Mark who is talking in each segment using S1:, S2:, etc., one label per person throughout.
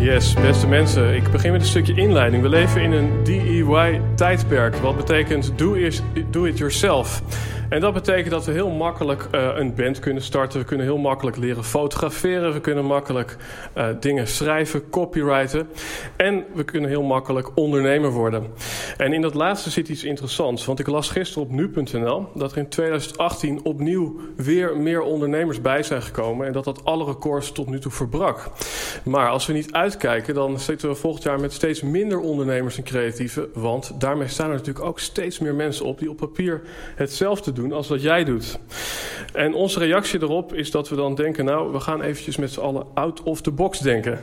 S1: Yes, beste mensen, ik begin met een stukje inleiding. We leven in een DIY-tijdperk, wat betekent do it, do it yourself. En dat betekent dat we heel makkelijk uh, een band kunnen starten. We kunnen heel makkelijk leren fotograferen. We kunnen makkelijk uh, dingen schrijven, copyrighten. En we kunnen heel makkelijk ondernemer worden. En in dat laatste zit iets interessants. Want ik las gisteren op nu.nl dat er in 2018 opnieuw weer meer ondernemers bij zijn gekomen. En dat dat alle records tot nu toe verbrak. Maar als we niet uitkijken, dan zitten we volgend jaar met steeds minder ondernemers en creatieven. Want daarmee staan er natuurlijk ook steeds meer mensen op die op papier hetzelfde doen doen als wat jij doet. En onze reactie erop is dat we dan denken, nou, we gaan eventjes met z'n allen out of the box denken.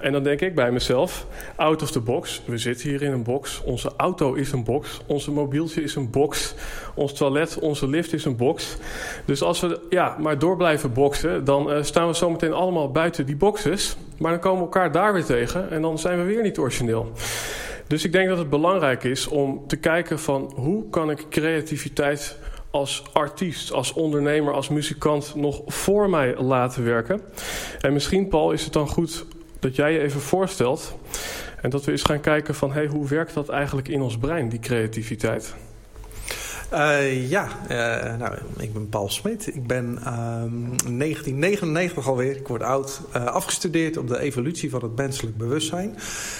S1: En dan denk ik bij mezelf, out of the box, we zitten hier in een box, onze auto is een box, onze mobieltje is een box, ons toilet, onze lift is een box. Dus als we ja, maar door blijven boksen, dan uh, staan we zometeen allemaal buiten die boxes. Maar dan komen we elkaar daar weer tegen en dan zijn we weer niet origineel. Dus ik denk dat het belangrijk is om te kijken van hoe kan ik creativiteit als artiest, als ondernemer, als muzikant nog voor mij laten werken. En misschien, Paul, is het dan goed dat jij je even voorstelt en dat we eens gaan kijken van hey, hoe werkt dat eigenlijk in ons brein, die creativiteit?
S2: Uh, ja, uh, nou, ik ben Paul Smit. Ik ben um, ehm, 1999 alweer, ik word oud, uh, afgestudeerd op de evolutie van het menselijk bewustzijn.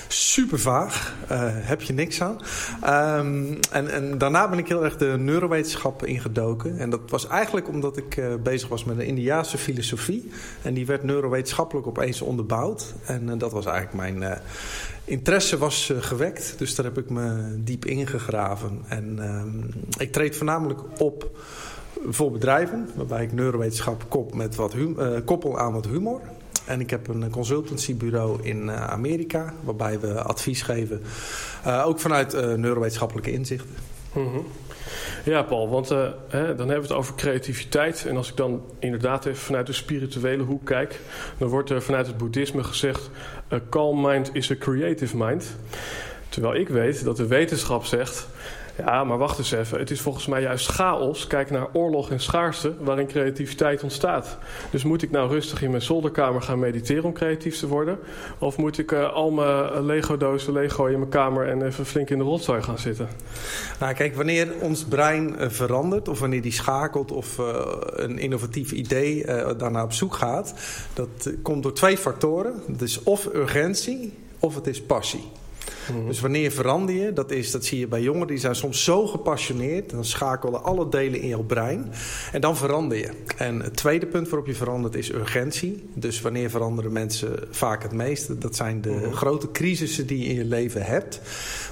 S2: Super vaag, heb je niks aan. Um, en, en, daarna ben ik heel erg de neurowetenschappen ingedoken. En dat was eigenlijk omdat ik bezig was met de Indiaanse filosofie. En die werd neurowetenschappelijk opeens onderbouwd. En dat was eigenlijk mijn interesse was uh, gewekt. Dus daar heb ik me diep ingegraven. En uh, ik treed voornamelijk op voor bedrijven, waarbij ik neurowetenschap kop met wat uh, koppel aan wat humor. En ik heb een consultancybureau in uh, Amerika, waarbij we advies geven, ook vanuit neurowetenschappelijke inzichten.
S1: Mm. Ja, Paul, want uh, hè, dan hebben we het over creativiteit. En als ik dan inderdaad even vanuit de spirituele hoek kijk, dan wordt er vanuit het boeddhisme gezegd: a calm mind is a creative mind. Terwijl ik weet dat de wetenschap zegt ja, maar wacht eens even. Het is volgens mij juist chaos. Kijk naar oorlog en schaarste, waarin creativiteit ontstaat. Dus moet ik nou rustig in mijn zolderkamer gaan mediteren om creatief te worden? Of moet ik uh, al mijn Lego-dozen Lego in mijn kamer en even flink in de rotzooi gaan zitten?
S2: Nou, kijk, wanneer ons brein uh, verandert, of wanneer die schakelt of een innovatief idee daarna op zoek gaat, dat komt door twee factoren. Dat is of urgentie of het is passie. Mhm. Dus wanneer verander je, dat, is, dat zie je bij jongeren, die zijn soms zo gepassioneerd. Dan schakelen alle delen in jouw brein. En dan verander je. En het tweede punt waarop je verandert is urgentie. Dus wanneer veranderen mensen vaak het meeste? Dat zijn de mhm. grote crisissen die je in je leven hebt.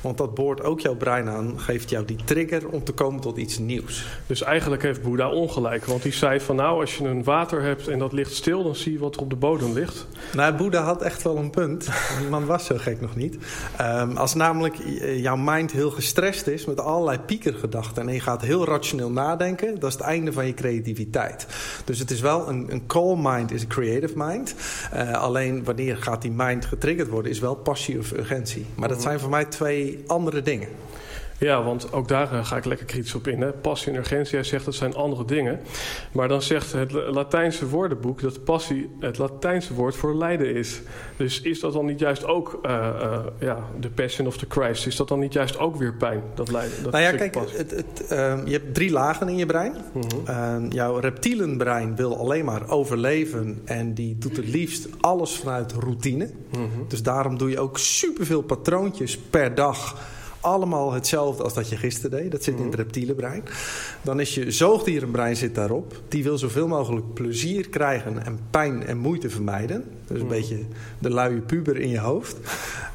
S2: Want dat boort ook jouw brein aan, geeft jou die trigger om te komen tot iets nieuws.
S1: Dus eigenlijk heeft Boeddha ongelijk. Want hij zei van nou, als je een water hebt en dat ligt stil, dan zie je wat er op de bodem ligt.
S2: Nou, Boeddha had echt wel een punt. Die man was zo gek nog niet. Um, als namelijk jouw mind heel gestrest is met allerlei piekergedachten en je gaat heel rationeel nadenken, dat is het einde van je creativiteit. Dus het is wel een, een calm mind is een creative mind. Uh, alleen wanneer gaat die mind getriggerd worden, is wel passie of urgentie. Maar dat mhm. zijn voor mij twee andere dingen.
S1: Ja, want ook daar eh, ga ik lekker kritisch op in. Hè. Passie en urgentie, hij zegt dat zijn andere dingen. Maar dan zegt het Latijnse woordenboek dat passie het Latijnse woord voor lijden is. Dus is dat dan niet juist ook uh, uh, ja, de passion of the Christ? Is dat dan niet juist ook weer pijn, dat lijden? Dat
S2: nou ja, kijk, het, het, uh, je hebt drie lagen in je brein. Mm -hmm. jouw reptielenbrein wil alleen maar overleven en die doet het liefst alles vanuit routine. -hmm. Dus daarom doe je ook superveel patroontjes per dag allemaal hetzelfde als dat je gisteren deed. Dat zit in het reptiele brein. Dan is je zoogdierenbrein zit daarop. Die wil zoveel mogelijk plezier krijgen en pijn en moeite vermijden. Dus een beetje de luie puber in je hoofd.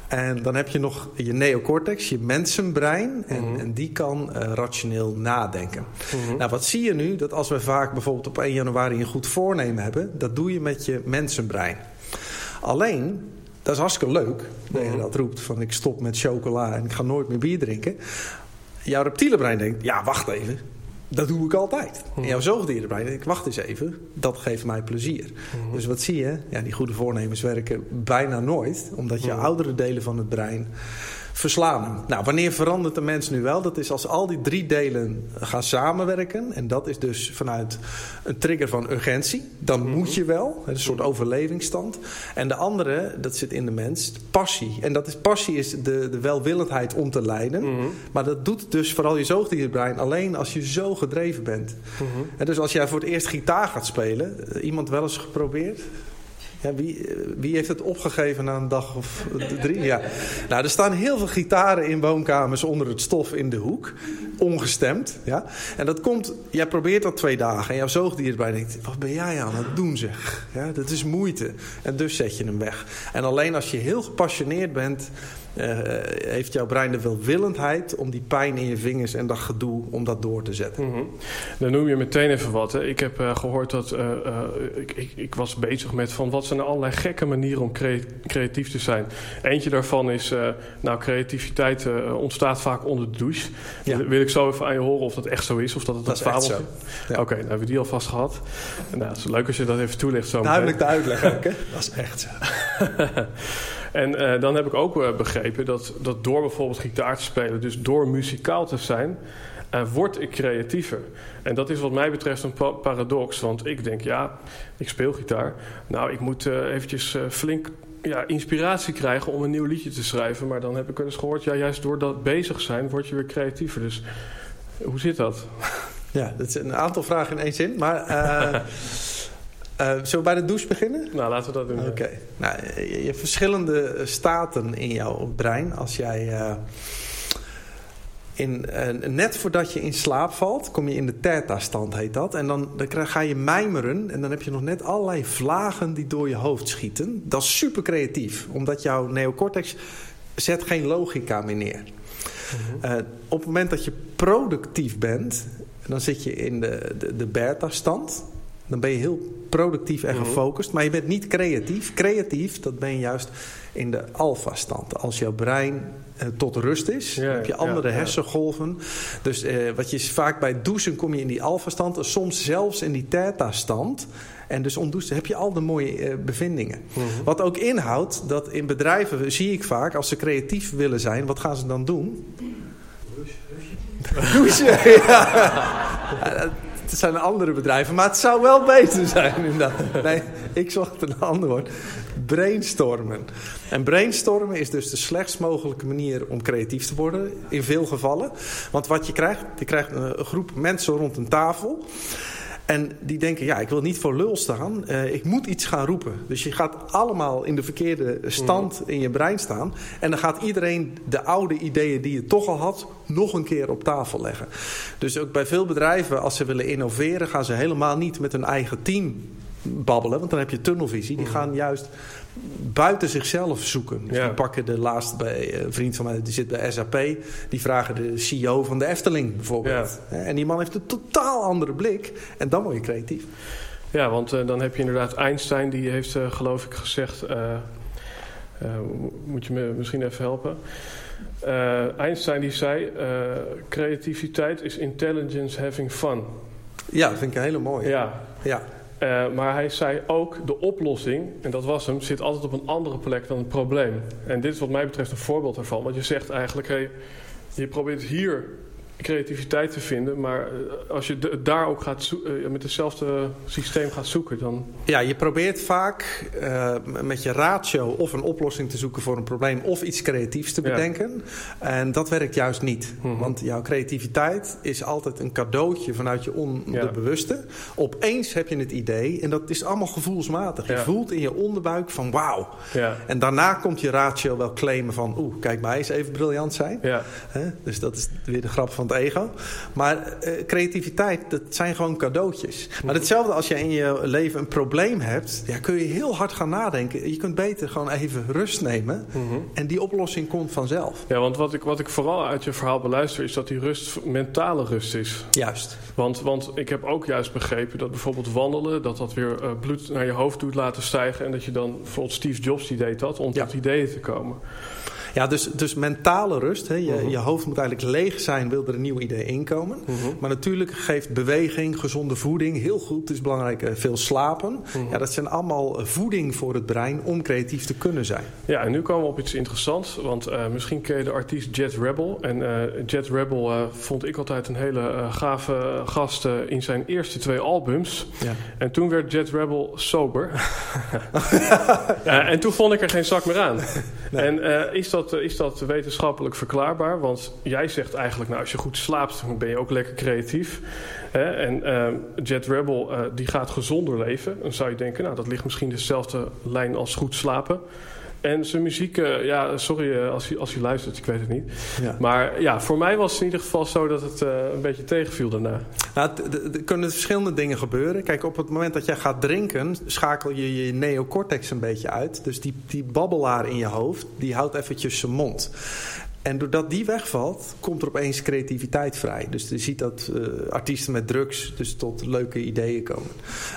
S2: En dan heb je nog je neocortex, je mensenbrein. En, mm -hmm. en die kan uh, rationeel nadenken. Mm -hmm. Nou, wat zie je nu? Dat als we vaak bijvoorbeeld op 1 januari een goed voornemen hebben... dat doe je met je mensenbrein. Alleen, dat is hartstikke leuk dat je dat roept. Van ik stop met chocola en ik ga nooit meer bier drinken. Jouw reptiele brein denkt, ja wacht even. Dat doe ik altijd. En jouw zoogdierenbrein denkt, wacht eens even. Dat geeft mij plezier. Dus wat zie je? Ja, die goede voornemens werken bijna nooit. Omdat je oudere delen van het brein verslaan hem. Nou, wanneer verandert de mens nu wel? Dat is als al die drie delen gaan samenwerken. En dat is dus vanuit een trigger van urgentie. Dan mm-hmm. moet je wel. Een soort overlevingsstand. En de andere, dat zit in de mens, passie. En dat is, passie is de, de welwillendheid om te lijden. Mm-hmm. Maar dat doet dus vooral je zoogdierenbrein alleen als je zo gedreven bent. Mm-hmm. En dus als jij voor het eerst gitaar gaat spelen. Iemand wel eens geprobeerd? Ja, wie, wie heeft het opgegeven na een dag of drie? Ja. Nou, er staan heel veel gitaren in woonkamers onder het stof in de hoek. Ongestemd. Ja. En dat komt, jij probeert dat twee dagen. En jouw zoogdier erbij denkt, wat ben jij aan het doen zeg? Ja, dat is moeite. En dus zet je hem weg. En alleen als je heel gepassioneerd bent... Uh, heeft jouw brein de welwillendheid om die pijn in je vingers en dat gedoe om dat door te zetten.
S1: Mm -hmm. Dan noem je meteen even wat. Hè. Ik heb uh, gehoord dat uh, ik, ik, ik, was bezig met van wat zijn allerlei gekke manieren om cre creatief te zijn. Eentje daarvan is, nou creativiteit ontstaat vaak onder de douche. Ja. Wil ik zo even aan je horen of dat echt zo is of dat het
S2: dat
S1: een
S2: fabeltje.
S1: Ja. Oké, okay, nou hebben we die alvast gehad. Nou, het is leuk als je dat even toelicht zo.
S2: Duidelijk te uitleggen ook, hè? Dat is echt zo.
S1: En uh, dan heb ik ook uh, begrepen dat, dat door bijvoorbeeld gitaar te spelen, dus door muzikaal te zijn, uh, word ik creatiever. En dat is wat mij betreft een pa paradox. Want ik denk, ja, ik speel gitaar. Nou, ik moet eventjes flink ja, inspiratie krijgen om een nieuw liedje te schrijven. Maar dan heb ik eens gehoord, ja, juist door dat bezig zijn word je weer creatiever. Dus hoe zit dat?
S2: Ja, dat is een aantal vragen in één zin. Maar Uh, zullen we bij de douche beginnen?
S1: Nou, laten we dat doen.
S2: Oké. Okay. Nou, je, je, hebt verschillende staten in jouw brein. Als jij... Uh, in, uh, net voordat je in slaap valt, kom je in de theta-stand, heet dat. En dan, dan ga je mijmeren en dan heb je nog net allerlei vlagen die door je hoofd schieten. Dat is super creatief, omdat jouw neocortex zet geen logica meer neer. -hmm. op het moment dat je productief bent, dan zit je in de, de, de beta-stand. Dan ben je heel productief en gefocust, maar je bent niet creatief. Creatief, dat ben je juist in de alfa-stand. Als jouw brein eh, tot rust is, ja, heb je andere ja, hersengolven. Dus eh, wat je vaak bij douchen kom je in die alfa-stand, soms zelfs in die theta-stand. En dus ondouchen heb je al de mooie uh, bevindingen. Mm -hmm. Wat ook inhoudt dat in bedrijven zie ik vaak, als ze creatief willen zijn, wat gaan ze dan doen? Douchen. ja. Het zijn andere bedrijven, maar het zou wel beter zijn inderdaad. Nee, ik zocht een ander woord. Brainstormen. En brainstormen is dus de slechtst mogelijke manier om creatief te worden. In veel gevallen. Want wat je krijgt, je krijgt een groep mensen rond een tafel. En die denken, ja, ik wil niet voor lul staan. Uh, ik moet iets gaan roepen. Dus je gaat allemaal in de verkeerde stand in je brein staan. En dan gaat iedereen de oude ideeën die je toch al had... nog een keer op tafel leggen. Dus ook bij veel bedrijven, als ze willen innoveren... gaan ze helemaal niet met hun eigen team babbelen. Want dan heb je tunnelvisie. Die gaan juist buiten zichzelf zoeken. Dus ja. die pakken de laatste bij een vriend van mij, die zit bij SAP. Die vragen de CEO van de Efteling bijvoorbeeld. Ja. En die man heeft een totaal andere blik. En dan word je creatief.
S1: Ja, want uh, dan heb je inderdaad Einstein, die heeft uh, geloof ik gezegd... Uh, moet je me misschien even helpen? Einstein die zei, creativiteit is intelligence having fun.
S2: Ja, dat vind ik een hele mooie.
S1: Ja.
S2: ja.
S1: Uh, maar hij zei ook, de oplossing, en dat was hem, zit altijd op een andere plek dan het probleem. En dit is wat mij betreft een voorbeeld daarvan. Want je zegt eigenlijk, hey, je probeert hier creativiteit te vinden. Maar eh, als je daar ook gaat uh, met hetzelfde systeem gaat zoeken, dan.
S2: Ja, je probeert vaak uh, met je ratio of een oplossing te zoeken voor een probleem of iets creatiefs te bedenken. Ja. En dat werkt juist niet. Mm -hmm. Want jouw creativiteit is altijd een cadeautje vanuit je onderbewuste. Ja. Opeens heb je het idee en dat is allemaal gevoelsmatig. Je voelt in je onderbuik van wauw. En daarna komt je ratio wel claimen van oeh, kijk mij eens even briljant zijn. Dus dat is weer de grap van het ego. Maar uh, creativiteit, dat zijn gewoon cadeautjes. Maar hetzelfde als je in je leven een probleem hebt, ja, kun je heel hard gaan nadenken. Je kunt beter gewoon even rust nemen. Mm -hmm. En die oplossing komt vanzelf.
S1: Ja, want wat ik, wat ik vooral uit je verhaal beluister, is dat die rust mentale rust is.
S2: Juist.
S1: Want, want ik heb ook juist begrepen dat bijvoorbeeld wandelen, dat dat weer uh, bloed naar je hoofd doet laten stijgen. En dat je dan, bijvoorbeeld Steve Jobs die deed dat, om ja. tot ideeën te komen.
S2: Ja, dus, dus mentale rust. Hè. Je, uh -huh. je hoofd moet eigenlijk leeg zijn, wil er een nieuw idee inkomen. Uh -huh. Maar natuurlijk geeft beweging, gezonde voeding heel goed. Het is belangrijk, uh, veel slapen. Uh -huh. Ja, dat zijn allemaal voeding voor het brein om creatief te kunnen zijn.
S1: Ja, en nu komen we op iets interessants. Want uh, misschien ken je de artiest Jet Rebel. En Jet Rebel vond ik altijd een hele gave gast in zijn eerste twee albums. Ja. En toen werd Jet Rebel sober. ja. en toen vond ik er geen zak meer aan. Nee. En is dat is dat wetenschappelijk verklaarbaar? Want jij zegt eigenlijk, nou, als je goed slaapt, dan ben je ook lekker creatief. Hè? En uh, Jet Rebel uh, die gaat gezonder leven. Dan zou je denken, nou, dat ligt misschien dezelfde lijn als goed slapen. En zijn muziek, uh, ja, sorry als hij, als hij luistert, ik weet het niet. Ja. Maar ja, voor mij was het in ieder geval zo dat het uh, een beetje tegenviel daarna.
S2: Nou, er kunnen verschillende dingen gebeuren. Kijk, op het moment dat jij gaat drinken, schakel je je neocortex een beetje uit. Dus die, die babbelaar in je hoofd, die houdt eventjes zijn mond. En doordat die wegvalt, komt er opeens creativiteit vrij. Dus je ziet dat uh, artiesten met drugs dus tot leuke ideeën komen.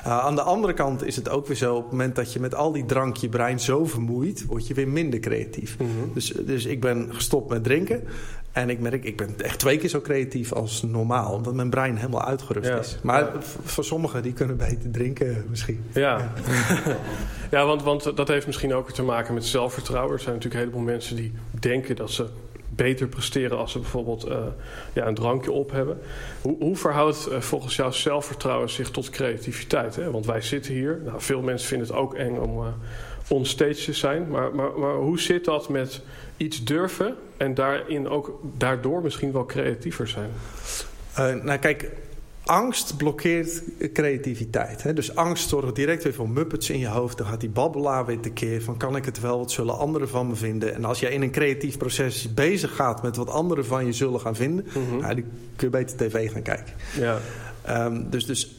S2: Uh, aan de andere kant is het ook weer zo... op het moment dat je met al die drank je brein zo vermoeit... word je weer minder creatief. Mm -hmm. dus, dus ik ben gestopt met drinken. En ik merk, ik ben echt twee keer zo creatief als normaal. Omdat mijn brein helemaal uitgerust ja. is. Maar ja. voor sommigen, die kunnen beter drinken misschien.
S1: Ja, ja. want, want dat heeft misschien ook te maken met zelfvertrouwen. Er zijn natuurlijk een heleboel mensen die denken dat ze beter presteren als ze bijvoorbeeld uh, ja, een drankje op hebben. Hoe, hoe verhoudt uh, volgens jou zelfvertrouwen zich tot creativiteit? Hè? Want wij zitten hier. Nou, veel mensen vinden het ook eng om uh, onstage te zijn. Maar, maar, maar hoe zit dat met iets durven en daarin ook daardoor misschien wel creatiever zijn?
S2: nou kijk, angst blokkeert creativiteit. Hè? Dus angst zorgt direct weer voor muppets in je hoofd. Dan gaat die babbelaar weer tekeer van kan ik het wel, wat zullen anderen van me vinden. En als jij in een creatief proces bezig gaat met wat anderen van je zullen gaan vinden... Mm -hmm. nou, dan kun je beter tv gaan kijken. Ja. Um, dus dus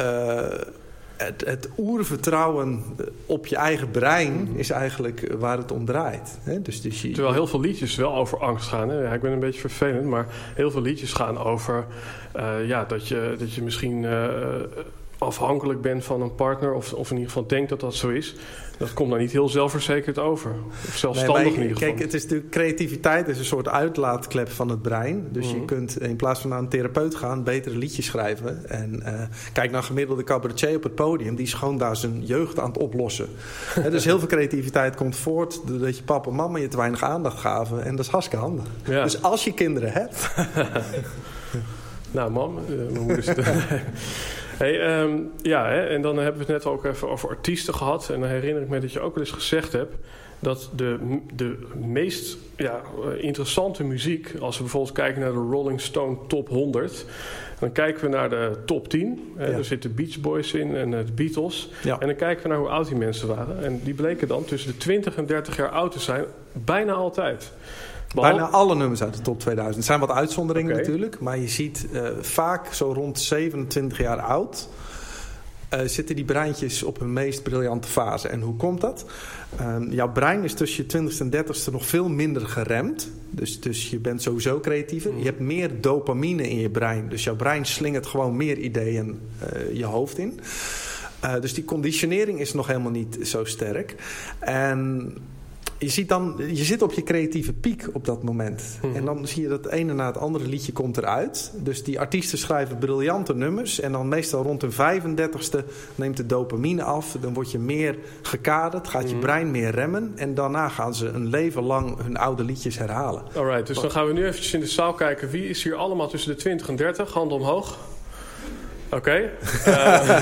S2: uh, het, oervertrouwen op je eigen brein is eigenlijk waar het om draait. Hè? Dus, dus je,
S1: Terwijl heel veel liedjes wel over angst gaan. Hè? Ja, ik ben een beetje vervelend, maar heel veel liedjes gaan over uh, ja, dat, je, dat je misschien afhankelijk bent van een partner, of, of in ieder geval denkt dat dat zo is. Dat komt dan niet heel zelfverzekerd over. Of zelfstandig nee,
S2: je,
S1: in ieder geval.
S2: Kijk, het is natuurlijk, creativiteit is een soort uitlaatklep van het brein. Dus mm -hmm. je kunt in plaats van naar een therapeut gaan, betere liedjes schrijven. En uh, kijk naar gemiddelde cabaretier op het podium. Die is gewoon daar zijn jeugd aan het oplossen. He, dus heel veel creativiteit komt voort doordat je papa en mama je te weinig aandacht gaven. En dat is hartstikke handig. Ja. Dus als je kinderen hebt...
S1: nou, mam, uh, mijn moeder zit... Hey, um, ja, hè, en dan hebben we het net ook even over artiesten gehad. En dan herinner ik me dat je ook wel eens gezegd hebt dat de, de meest ja, interessante muziek, als we bijvoorbeeld kijken naar de Rolling Stone Top 100, dan kijken we naar de top 10. Ja. Er zitten Beach Boys in en de Beatles. Ja. En dan kijken we naar hoe oud die mensen waren. En die bleken dan tussen de 20 en 30 jaar oud te zijn, bijna altijd.
S2: Behalve... Bijna alle nummers uit de top 2000. Er zijn wat uitzonderingen okay. natuurlijk. Maar je ziet uh, vaak zo rond 27 jaar oud... Uh, zitten die breintjes op hun meest briljante fase. En hoe komt dat? Uh, jouw brein is tussen je 20ste en 30ste nog veel minder geremd. Dus, dus je bent sowieso creatiever. Mm. Je hebt meer dopamine in je brein. Dus jouw brein slingert gewoon meer ideeën uh, je hoofd in. Dus die conditionering is nog helemaal niet zo sterk. En je, ziet dan, je zit op je creatieve piek op dat moment.
S1: Mhm.
S2: En dan zie je dat het ene na het andere liedje komt eruit. Dus die artiesten schrijven briljante nummers. En dan meestal rond hun 35ste neemt de dopamine af. Dan word je meer gekaderd, gaat je
S1: Mhm.
S2: brein meer remmen. En daarna gaan ze een leven lang hun oude liedjes herhalen.
S1: Alright, dus dan gaan we nu eventjes in de zaal kijken. Wie is hier allemaal tussen de 20 en 30? Handen omhoog. Oké. Eh,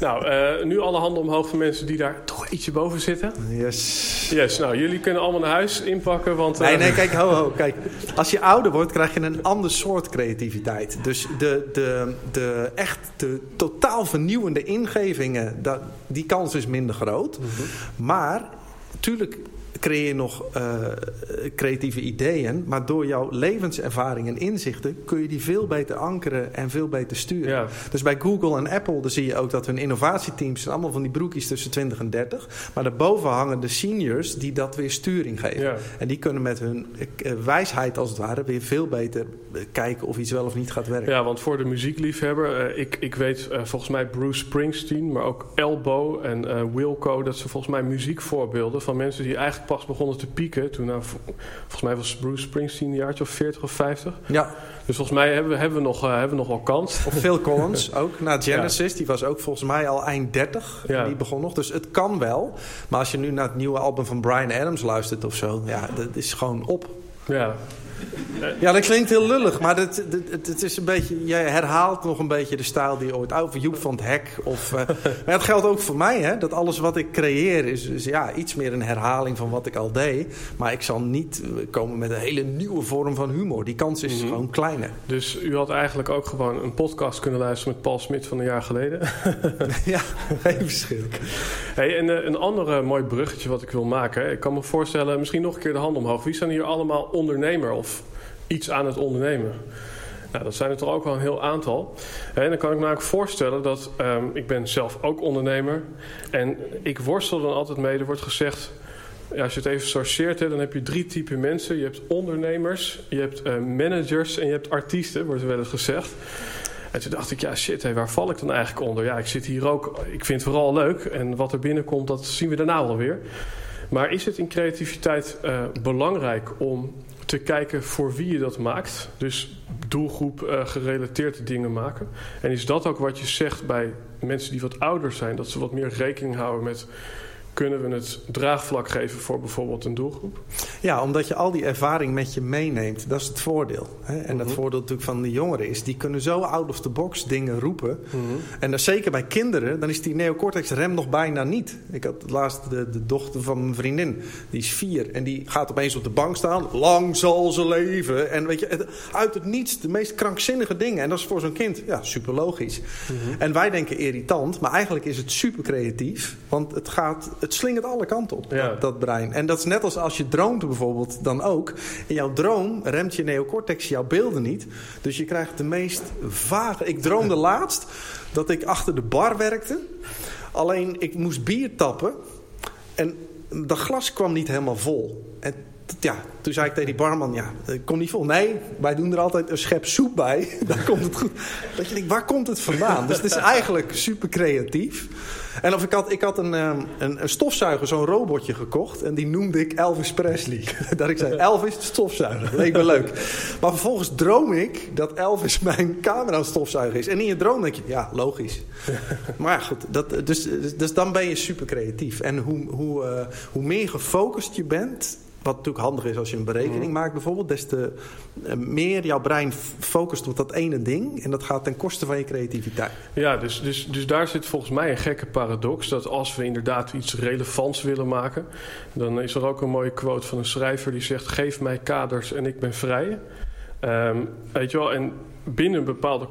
S1: nou, eh, nu alle handen omhoog van mensen die daar toch ietsje boven zitten.
S2: Yes.
S1: Yes, nou, jullie kunnen allemaal naar huis inpakken, want... eh,
S2: Nee, nee, kijk, ho, ho, kijk. Als je ouder wordt, krijg je een ander soort creativiteit. Dus de, de, de echt de totaal vernieuwende ingevingen, dat, die kans is minder groot. Maar, natuurlijk creëer je nog eh, creatieve ideeën. Maar door jouw levenservaring en inzichten kun je die veel beter ankeren en veel beter sturen.
S1: Ja.
S2: Dus bij Google en Apple dan zie je ook dat hun innovatieteams zijn allemaal van die broekjes tussen 20 en 30. Maar daarboven hangen de seniors die dat weer sturing geven.
S1: Ja.
S2: En die kunnen met hun eh, wijsheid als het ware weer veel beter eh, kijken of iets wel of niet gaat werken.
S1: Ja, want voor de muziekliefhebber, ik, ik weet volgens mij Bruce Springsteen, maar ook Elbow en Wilco, dat zijn volgens mij muziekvoorbeelden van mensen die eigenlijk pas begonnen te pieken. Toen, nou, vol- volgens mij was Bruce Springsteen een jaartje of 40 of 50.
S2: Ja,
S1: Dus volgens mij hebben we, hebben we, nog, eh, hebben we nog wel kans.
S2: of Phil Collins ook. Na Genesis, die was ook volgens mij al eind 30.
S1: Ja.
S2: Die begon nog. Dus het kan wel. Maar als je nu naar het nieuwe album van Brian Adams luistert of zo, ja, dat is gewoon op.
S1: Ja,
S2: Ja, dat klinkt heel lullig, maar het, het, is een beetje, jij herhaalt nog een beetje de stijl die je ooit over Joep van het Hek. Of, eh, maar het geldt ook voor mij, hè, dat alles wat ik creëer is, is ja, iets meer een herhaling van wat ik al deed. Maar ik zal niet eh, komen met een hele nieuwe vorm van humor. Die kans is
S1: Mhm.
S2: gewoon kleiner.
S1: dus u had eigenlijk ook gewoon een podcast kunnen luisteren met Paul Smit van een jaar geleden.
S2: ja, even verschillend.
S1: Hey, en eh, een ander mooi bruggetje wat ik wil maken. hè. Ik kan me voorstellen, misschien nog een keer de hand omhoog. Wie zijn hier allemaal ondernemer of iets aan het ondernemen? Nou, dat zijn er toch ook wel een heel aantal. En dan kan ik me eigenlijk voorstellen dat... ehm, ik ben zelf ook ondernemer. En ik worstel dan altijd mee. Er wordt gezegd... Ja, als je het even sorteert, hè, dan heb je drie typen mensen. Je hebt ondernemers, je hebt eh, managers en je hebt artiesten, wordt er wel eens gezegd. En toen dacht ik, ja shit, waar val ik dan eigenlijk onder? Ja, ik zit hier ook, ik vind het vooral leuk. En wat er binnenkomt, dat zien we daarna wel weer. Maar is het in creativiteit eh, belangrijk om te kijken voor wie je dat maakt? Dus doelgroep eh, gerelateerde dingen maken. En is dat ook wat je zegt bij mensen die wat ouder zijn? Dat ze wat meer rekening houden met... Kunnen we het draagvlak geven voor bijvoorbeeld een doelgroep?
S2: Ja, omdat je al die ervaring met je meeneemt. Dat is het voordeel. Hè? En dat
S1: Mhm.
S2: voordeel natuurlijk van de jongeren is... die kunnen zo out of the box dingen roepen. En dat zeker bij kinderen, dan is die neocortex rem nog bijna niet. Ik had laatst de, de dochter van mijn vriendin, die is vier. En die gaat opeens op de bank staan. Lang zal ze leven. En weet je, het- uit het niets de meest krankzinnige dingen. En dat is voor zo'n kind, ja, super logisch. En wij denken irritant, maar eigenlijk is het super creatief. Want het gaat, het slingert alle kanten op,
S1: Ja.
S2: dat, dat brein. En dat is net als als je droomt bijvoorbeeld, dan ook. In jouw droom remt je neocortex jouw beelden niet. Dus je krijgt de meest vage... Ik droomde laatst dat ik achter de bar werkte. Alleen, ik moest bier tappen. En dat glas kwam niet helemaal vol. En ja, toen zei ik tegen die barman, ja, het komt niet vol. Nee, wij doen er altijd een schep soep bij. Dan komt het goed. Dat je denkt, waar komt het vandaan? Dus het is eigenlijk super creatief. En of ik had, ik had een, ehm, een, een stofzuiger, zo'n robotje gekocht. En die noemde ik Elvis Presley. Dat ik zei, Elvis stofzuiger. Leek me leuk. Maar vervolgens droom ik dat Elvis mijn camera stofzuiger is. En in je droom denk je, ja, logisch. Maar goed. Dat, dus, dus dan ben je super creatief. En hoe, hoe, eh, hoe meer gefocust je bent... Wat natuurlijk handig is als je een berekening maakt bijvoorbeeld. Des te eh, meer jouw brein focust op dat ene ding. En dat gaat ten koste van je creativiteit.
S1: Ja, dus, dus, dus daar zit volgens mij een gekke paradox. Dat als we inderdaad iets relevants willen maken, dan is er ook een mooie quote van een schrijver die zegt: Geef mij kaders en ik ben vrij. Ehm, weet je wel, en binnen een bepaalde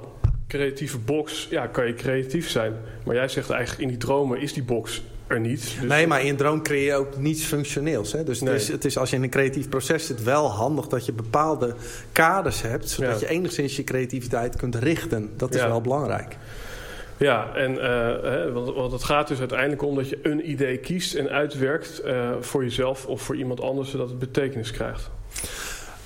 S1: creatieve box ja, kan je creatief zijn. Maar jij zegt eigenlijk in die dromen is die box er niet. Dus
S2: Nee, maar in een droom creëer je ook niets functioneels. Hè? Dus
S1: Nee.
S2: het, is, het is als je in een creatief proces zit wel handig dat je bepaalde kaders hebt. Zodat
S1: Ja.
S2: je enigszins je creativiteit kunt richten. Dat is
S1: Ja.
S2: wel belangrijk.
S1: Ja, en, eh, hè, want, want het gaat dus uiteindelijk om dat je een idee kiest en uitwerkt eh, voor jezelf of voor iemand anders, zodat het betekenis krijgt.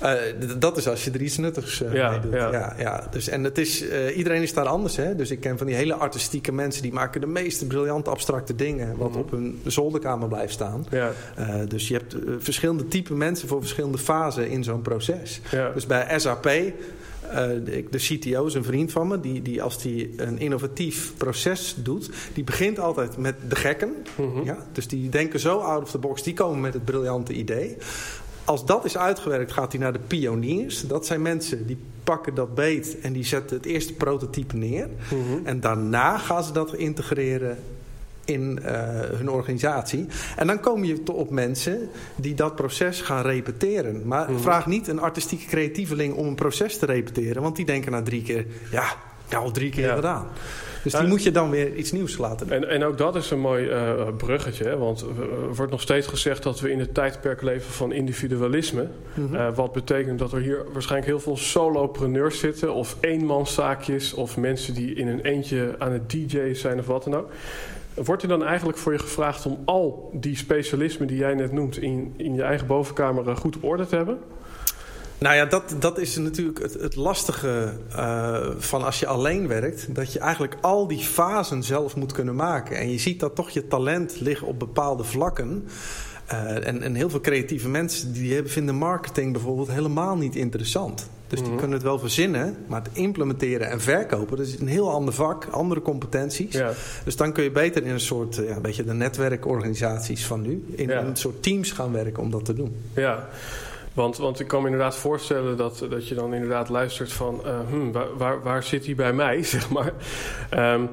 S2: Uh, dat is als je er iets nuttigs
S1: ja,
S2: mee doet.
S1: ja.
S2: Ja, ja. Dus, en het is, uh, iedereen is daar anders. Hè? Dus ik ken van die hele artistieke mensen... die maken de meest briljante abstracte dingen... wat
S1: Mhm.
S2: op hun zolderkamer blijft staan.
S1: Ja,
S2: dus je hebt verschillende type mensen... voor verschillende fasen in zo'n proces.
S1: ja.
S2: Dus bij SAP... de, de CTO is een vriend van me, die, die als die een innovatief proces doet, die begint altijd met de gekken.
S1: Mhm.
S2: Ja? Dus die denken zo out of the box, die komen met het briljante idee. Als dat is uitgewerkt, gaat hij naar de pioniers. Dat zijn mensen die pakken dat beet en die zetten het eerste prototype neer.
S1: Mhm.
S2: En daarna gaan ze dat integreren in uh, hun organisatie. En dan kom je op mensen die dat proces gaan repeteren. Maar
S1: Mhm.
S2: vraag niet een artistieke creatieveling om een proces te repeteren. Want die denken na drie keer, ja, ja al drie keer
S1: Ja.
S2: gedaan. Dus die moet je dan weer iets nieuws laten doen.
S1: En, en ook dat is een mooi eh, bruggetje. Hè? Want er wordt nog steeds gezegd dat we in het tijdperk leven van individualisme.
S2: Mhm.
S1: Eh, wat betekent dat er hier waarschijnlijk heel veel solopreneurs zitten. Of eenmanszaakjes. Of mensen die in een eentje aan het DJ's zijn of wat dan ook. Wordt er dan eigenlijk voor je gevraagd om al die specialismen die jij net noemt... in, in je eigen bovenkamer eh, goed op orde te hebben?
S2: Nou ja, dat, dat is natuurlijk het, het lastige uh, van als je alleen werkt. Dat je eigenlijk al die fasen zelf moet kunnen maken. En je ziet dat toch je talent ligt op bepaalde vlakken. Uh, en, en heel veel creatieve mensen die hebben, vinden marketing bijvoorbeeld helemaal niet interessant. Dus die
S1: Mhm.
S2: kunnen het wel verzinnen, maar het implementeren en verkopen, dat is een heel ander vak, andere competenties.
S1: Ja.
S2: Dus dan kun je beter in een soort, uh, ja, een beetje de netwerkorganisaties van nu, in
S1: Ja.
S2: een soort teams gaan werken om dat te doen.
S1: Ja, want, want ik kan me inderdaad voorstellen dat, dat je dan inderdaad luistert van... eh, hmm, waar, waar, zit hij bij mij, zeg maar. Ehm,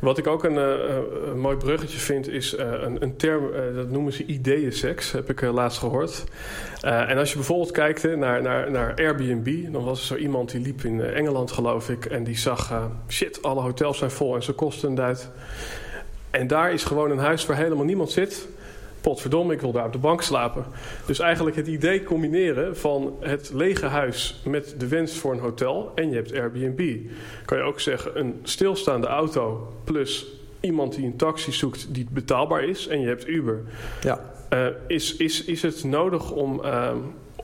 S1: wat ik ook een, eh, een mooi bruggetje vind is eh, een, een term... eh, dat noemen ze ideeënseks, heb ik eh, laatst gehoord. Eh, en als je bijvoorbeeld kijkt naar, naar, naar Airbnb... dan was er zo iemand die liep in eh, Engeland, geloof ik... en die zag, eh, shit, alle hotels zijn vol en ze kosten een duit. En daar is gewoon een huis waar helemaal niemand zit potverdomme, ik wil daar op de bank slapen. Dus eigenlijk het idee combineren van het lege huis met de wens voor een hotel en je hebt Airbnb. Kan je ook zeggen een stilstaande auto plus iemand die een taxi zoekt die betaalbaar is en je hebt Uber.
S2: Ja.
S1: Uh, is, is, is het nodig om, uh,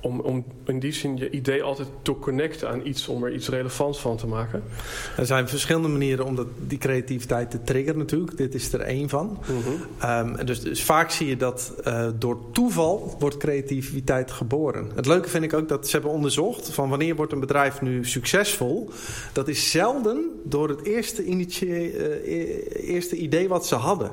S1: om, om in die zin je idee altijd te connecten aan iets om er iets relevants van te maken?
S2: Er zijn verschillende manieren om dat, die creativiteit te triggeren natuurlijk. Dit is er één van.
S1: -hmm.
S2: um, dus, dus, vaak zie je dat uh, door toeval wordt creativiteit geboren. Het leuke vind ik ook dat ze hebben onderzocht van wanneer wordt een bedrijf nu succesvol. Dat is zelden door het eerste, uh, eerste idee wat ze hadden.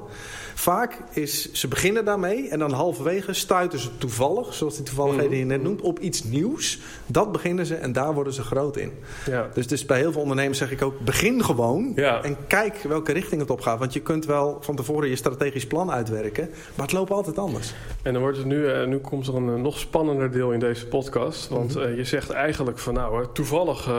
S2: Vaak is, ze beginnen daarmee en dan halverwege stuiten ze toevallig, zoals die toevalligheden je net noemt, op iets nieuws. Dat beginnen ze en daar worden ze groot in.
S1: Ja.
S2: Dus, dus bij heel veel ondernemers zeg ik ook, begin gewoon
S1: ja.
S2: en kijk welke richting het op gaat. Want je kunt wel van tevoren je strategisch plan uitwerken, maar het loopt altijd anders.
S1: En dan wordt het nu, uh, nu komt er een uh, nog spannender deel in deze podcast. Want uh, je zegt eigenlijk van nou, toevallig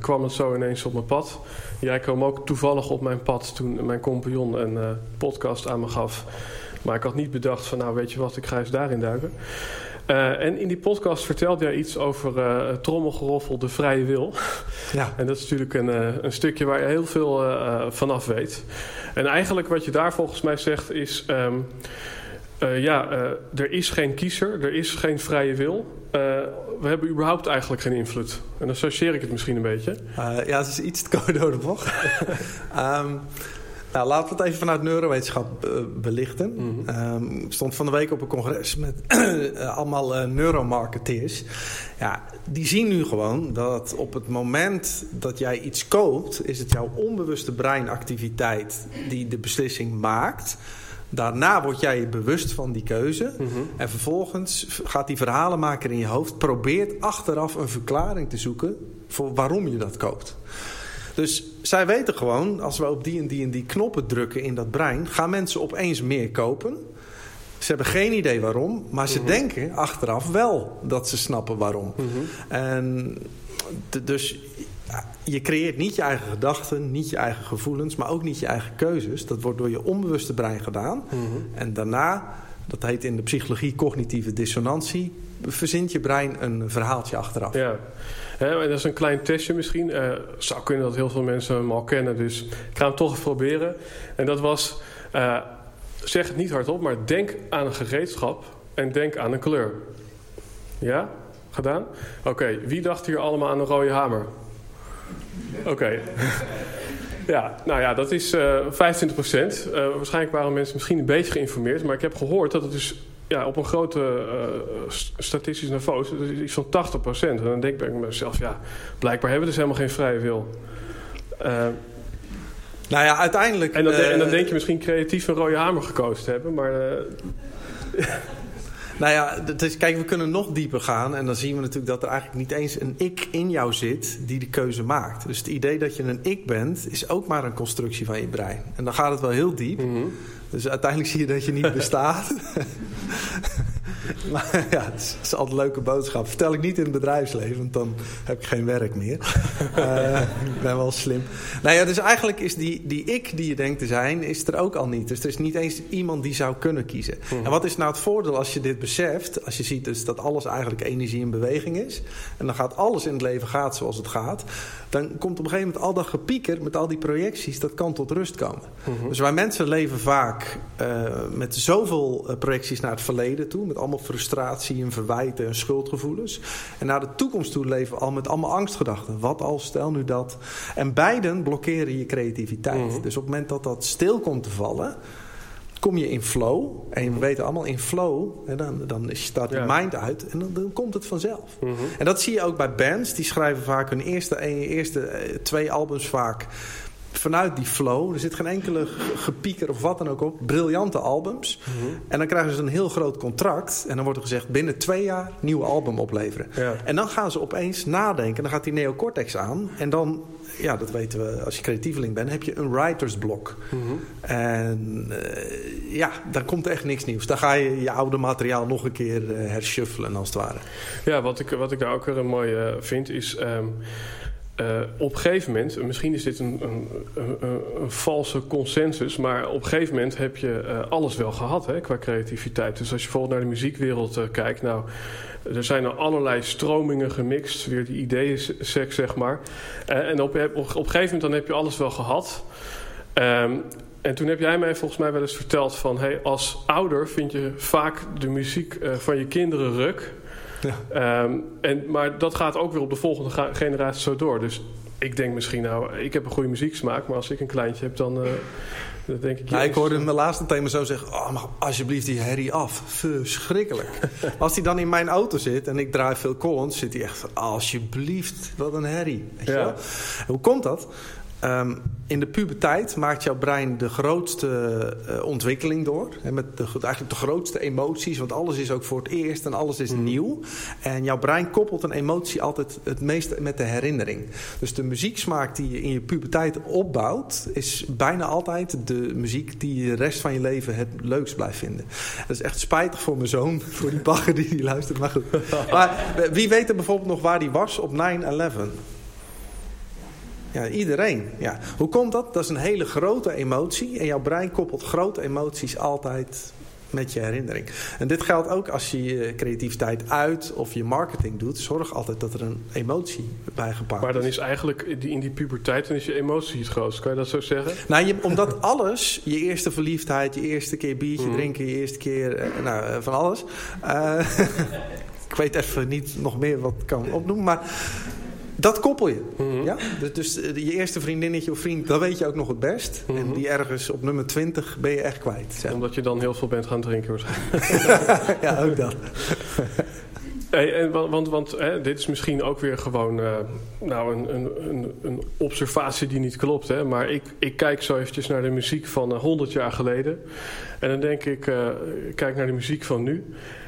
S1: kwam het zo ineens op mijn pad. Jij kwam ook toevallig op mijn pad toen mijn compagnon een podcast aan me gaf. Maar ik had niet bedacht van nou weet je wat, ik ga eens daarin duiken. Uh, en in die podcast vertelde jij iets over uh, trommelgeroffel, de vrije wil.
S2: Ja.
S1: En dat is natuurlijk een, uh, een stukje waar je heel veel vanaf weet. En eigenlijk wat je daar volgens mij zegt is... Um, ja, er is geen kiezer, er is geen vrije wil. we hebben überhaupt eigenlijk geen invloed. En dan associeer ik het misschien een beetje.
S2: ja, het is iets te code door de bocht. um, nou, laten we het even vanuit neurowetenschap uh, belichten.
S1: Mm
S2: -hmm. um, ik stond van de week op een congres met uh, allemaal uh, neuromarketeers. Ja, die zien nu gewoon dat op het moment dat jij iets koopt... is het jouw onbewuste breinactiviteit die de beslissing maakt... Daarna word jij je bewust van die keuze.
S1: Mm -hmm.
S2: En vervolgens gaat die verhalenmaker in je hoofd... probeert achteraf een verklaring te zoeken... voor waarom je dat koopt. Dus zij weten gewoon, als we op die en die en die knoppen drukken in dat brein, gaan mensen opeens meer kopen. Ze hebben geen idee waarom, maar ze
S1: Mhm.
S2: mm -hmm. denken achteraf wel dat ze snappen waarom.
S1: Mm -hmm.
S2: En dus je creëert niet je eigen gedachten, niet je eigen gevoelens, maar ook niet je eigen keuzes. Dat wordt door je onbewuste brein gedaan.
S1: Mm -hmm.
S2: En daarna, dat heet in de psychologie cognitieve dissonantie, verzint je brein een verhaaltje achteraf.
S1: Ja. Dat is een klein testje misschien. Uh, zou kunnen dat heel veel mensen hem al kennen. Dus ik ga hem toch even proberen. En dat was... Uh, zeg het niet hardop, maar denk aan een gereedschap... en denk aan een kleur. Ja? Gedaan? Oké, wie dacht hier allemaal aan een rode hamer? Oké. ja, nou ja, dat is uh, 25 procent. Uh, waarschijnlijk waren mensen misschien een beetje geïnformeerd. Maar ik heb gehoord dat het dus ja, op een grote uh, statistisch niveau is dus iets van 80 procent. En dan denk ik bij mezelf, ja, blijkbaar hebben we dus helemaal geen vrije wil.
S2: nou ja, uiteindelijk...
S1: En dan, en dan, denk je misschien creatief een rode hamer gekozen te hebben, maar...
S2: Nou ja, dus, kijk, we kunnen nog dieper gaan. En dan zien we natuurlijk dat er eigenlijk niet eens een ik in jou zit die de keuze maakt. Dus het idee dat je een ik bent, is ook maar een constructie van je brein. En dan gaat het wel heel diep. Mm Dus uiteindelijk zie je dat je niet bestaat. Maar ja, het is, altijd een leuke boodschap. Vertel ik niet in het bedrijfsleven, want dan heb ik geen werk meer. uh, ik ben wel slim. Nou ja, dus eigenlijk is die, die ik die je denkt te zijn, is er ook al niet. Dus er is niet eens iemand die zou kunnen kiezen. Hmm. En wat is nou het voordeel als je dit beseft? Als je ziet dus dat alles eigenlijk energie in beweging is. En dan gaat alles in het leven gaat zoals het gaat. Dan komt op een gegeven moment al dat gepieker met al die projecties, dat kan tot rust komen. Hmm. Dus wij mensen leven vaak uh, met zoveel uh, projecties naar het verleden toe. Met allemaal frustratie en verwijten en schuldgevoelens. En naar de toekomst toe leven al met allemaal angstgedachten. Wat als, stel nu dat. En beiden blokkeren je creativiteit. Mhm. Dus op het moment dat dat stil komt te vallen kom je in flow. En we weten allemaal in flow, hè, dan, dan staat je mind uit en dan, dan, komt het vanzelf. Mhm. En dat zie je ook bij bands. Die schrijven vaak hun eerste, eerste eh, twee albums vaak vanuit die flow. Er zit geen enkele gepieker of wat dan ook op. Briljante albums. Mhm. En dan krijgen ze een heel groot contract. En dan wordt er gezegd binnen twee jaar nieuw album opleveren. En dan gaan ze opeens nadenken. Dan gaat die neocortex aan. En dan, ja, dat weten we als je creatieveling bent, heb je een writersblok. Mm En uh, ja, dan komt echt niks nieuws. Dan ga je je oude materiaal nog een keer uh, hershuffelen als het ware.
S1: Ja, wat ik, wat ik daar ook weer een mooi uh, vind is... Um, uh, op een gegeven moment, misschien is dit een, een, een, een, valse consensus, maar op een gegeven moment heb je uh, alles wel gehad hè, qua creativiteit. Dus als je bijvoorbeeld naar de muziekwereld uh, kijkt, nou, er zijn er allerlei stromingen gemixt, weer die ideeënseks, zeg maar. en op, op, een gegeven moment dan heb je alles wel gehad. Um, en toen heb jij mij volgens mij wel eens verteld van... Hey, als ouder vind je vaak de muziek van je kinderen ruk... Ja. Um, en, maar dat gaat ook weer op de volgende generatie zo door. Dus ik denk misschien, nou, ik heb een goede muzieksmaak, maar als ik een kleintje heb, dan. Uh, dan denk ik,
S2: nou, ik hoorde mijn laatste thema zo zeggen: oh, mag alsjeblieft die herrie af. Verschrikkelijk. als hij dan in mijn auto zit en ik draai veel Collins, zit hij echt van: alsjeblieft, wat een herrie. Weet ja. Hoe komt dat? Um, in de puberteit maakt jouw brein de grootste uh, ontwikkeling door. Hè, met de, eigenlijk de grootste emoties, want alles is ook voor het eerst en alles is mm. nieuw. En jouw brein koppelt een emotie altijd het meest met de herinnering. Dus de muzieksmaak die je in je puberteit opbouwt, is bijna altijd de muziek die je de rest van je leven het leukst blijft vinden. Dat is echt spijtig voor mijn zoon, voor die bagger die, die luistert. Maar goed. Maar wie weet er bijvoorbeeld nog waar die was op 9-11? Ja, iedereen. Ja. Hoe komt dat? Dat is een hele grote emotie. En jouw brein koppelt grote emoties altijd met je herinnering. En dit geldt ook als je je creativiteit uit of je marketing doet. Zorg altijd dat er een emotie bij gepaard.
S1: Maar dan is eigenlijk in die puberteit dan is je emotie het grootst. Kan je dat zo zeggen?
S2: Nou, je, omdat alles, je eerste verliefdheid, je eerste keer biertje mhm. drinken, je eerste keer, eh, nou, eh, van alles. Uh, ik weet even niet nog meer wat ik kan opnoemen, maar dat koppel je. Mhm. ja? Dus, dus, eh, je eerste vriendinnetje of vriend, dat weet je ook nog het best. En mhm. die ergens op nummer 20 ben je echt kwijt.
S1: Zeg. Omdat je dan heel veel bent gaan drinken waarschijnlijk.
S2: ja, ook dat.
S1: Hey, en, want want hè, dit is misschien ook weer gewoon uh, nou, een, een, een, observatie die niet klopt. Hè? Maar ik, ik kijk zo eventjes naar de muziek van uh, 100 jaar geleden. En dan denk ik, uh, kijk naar de muziek van nu.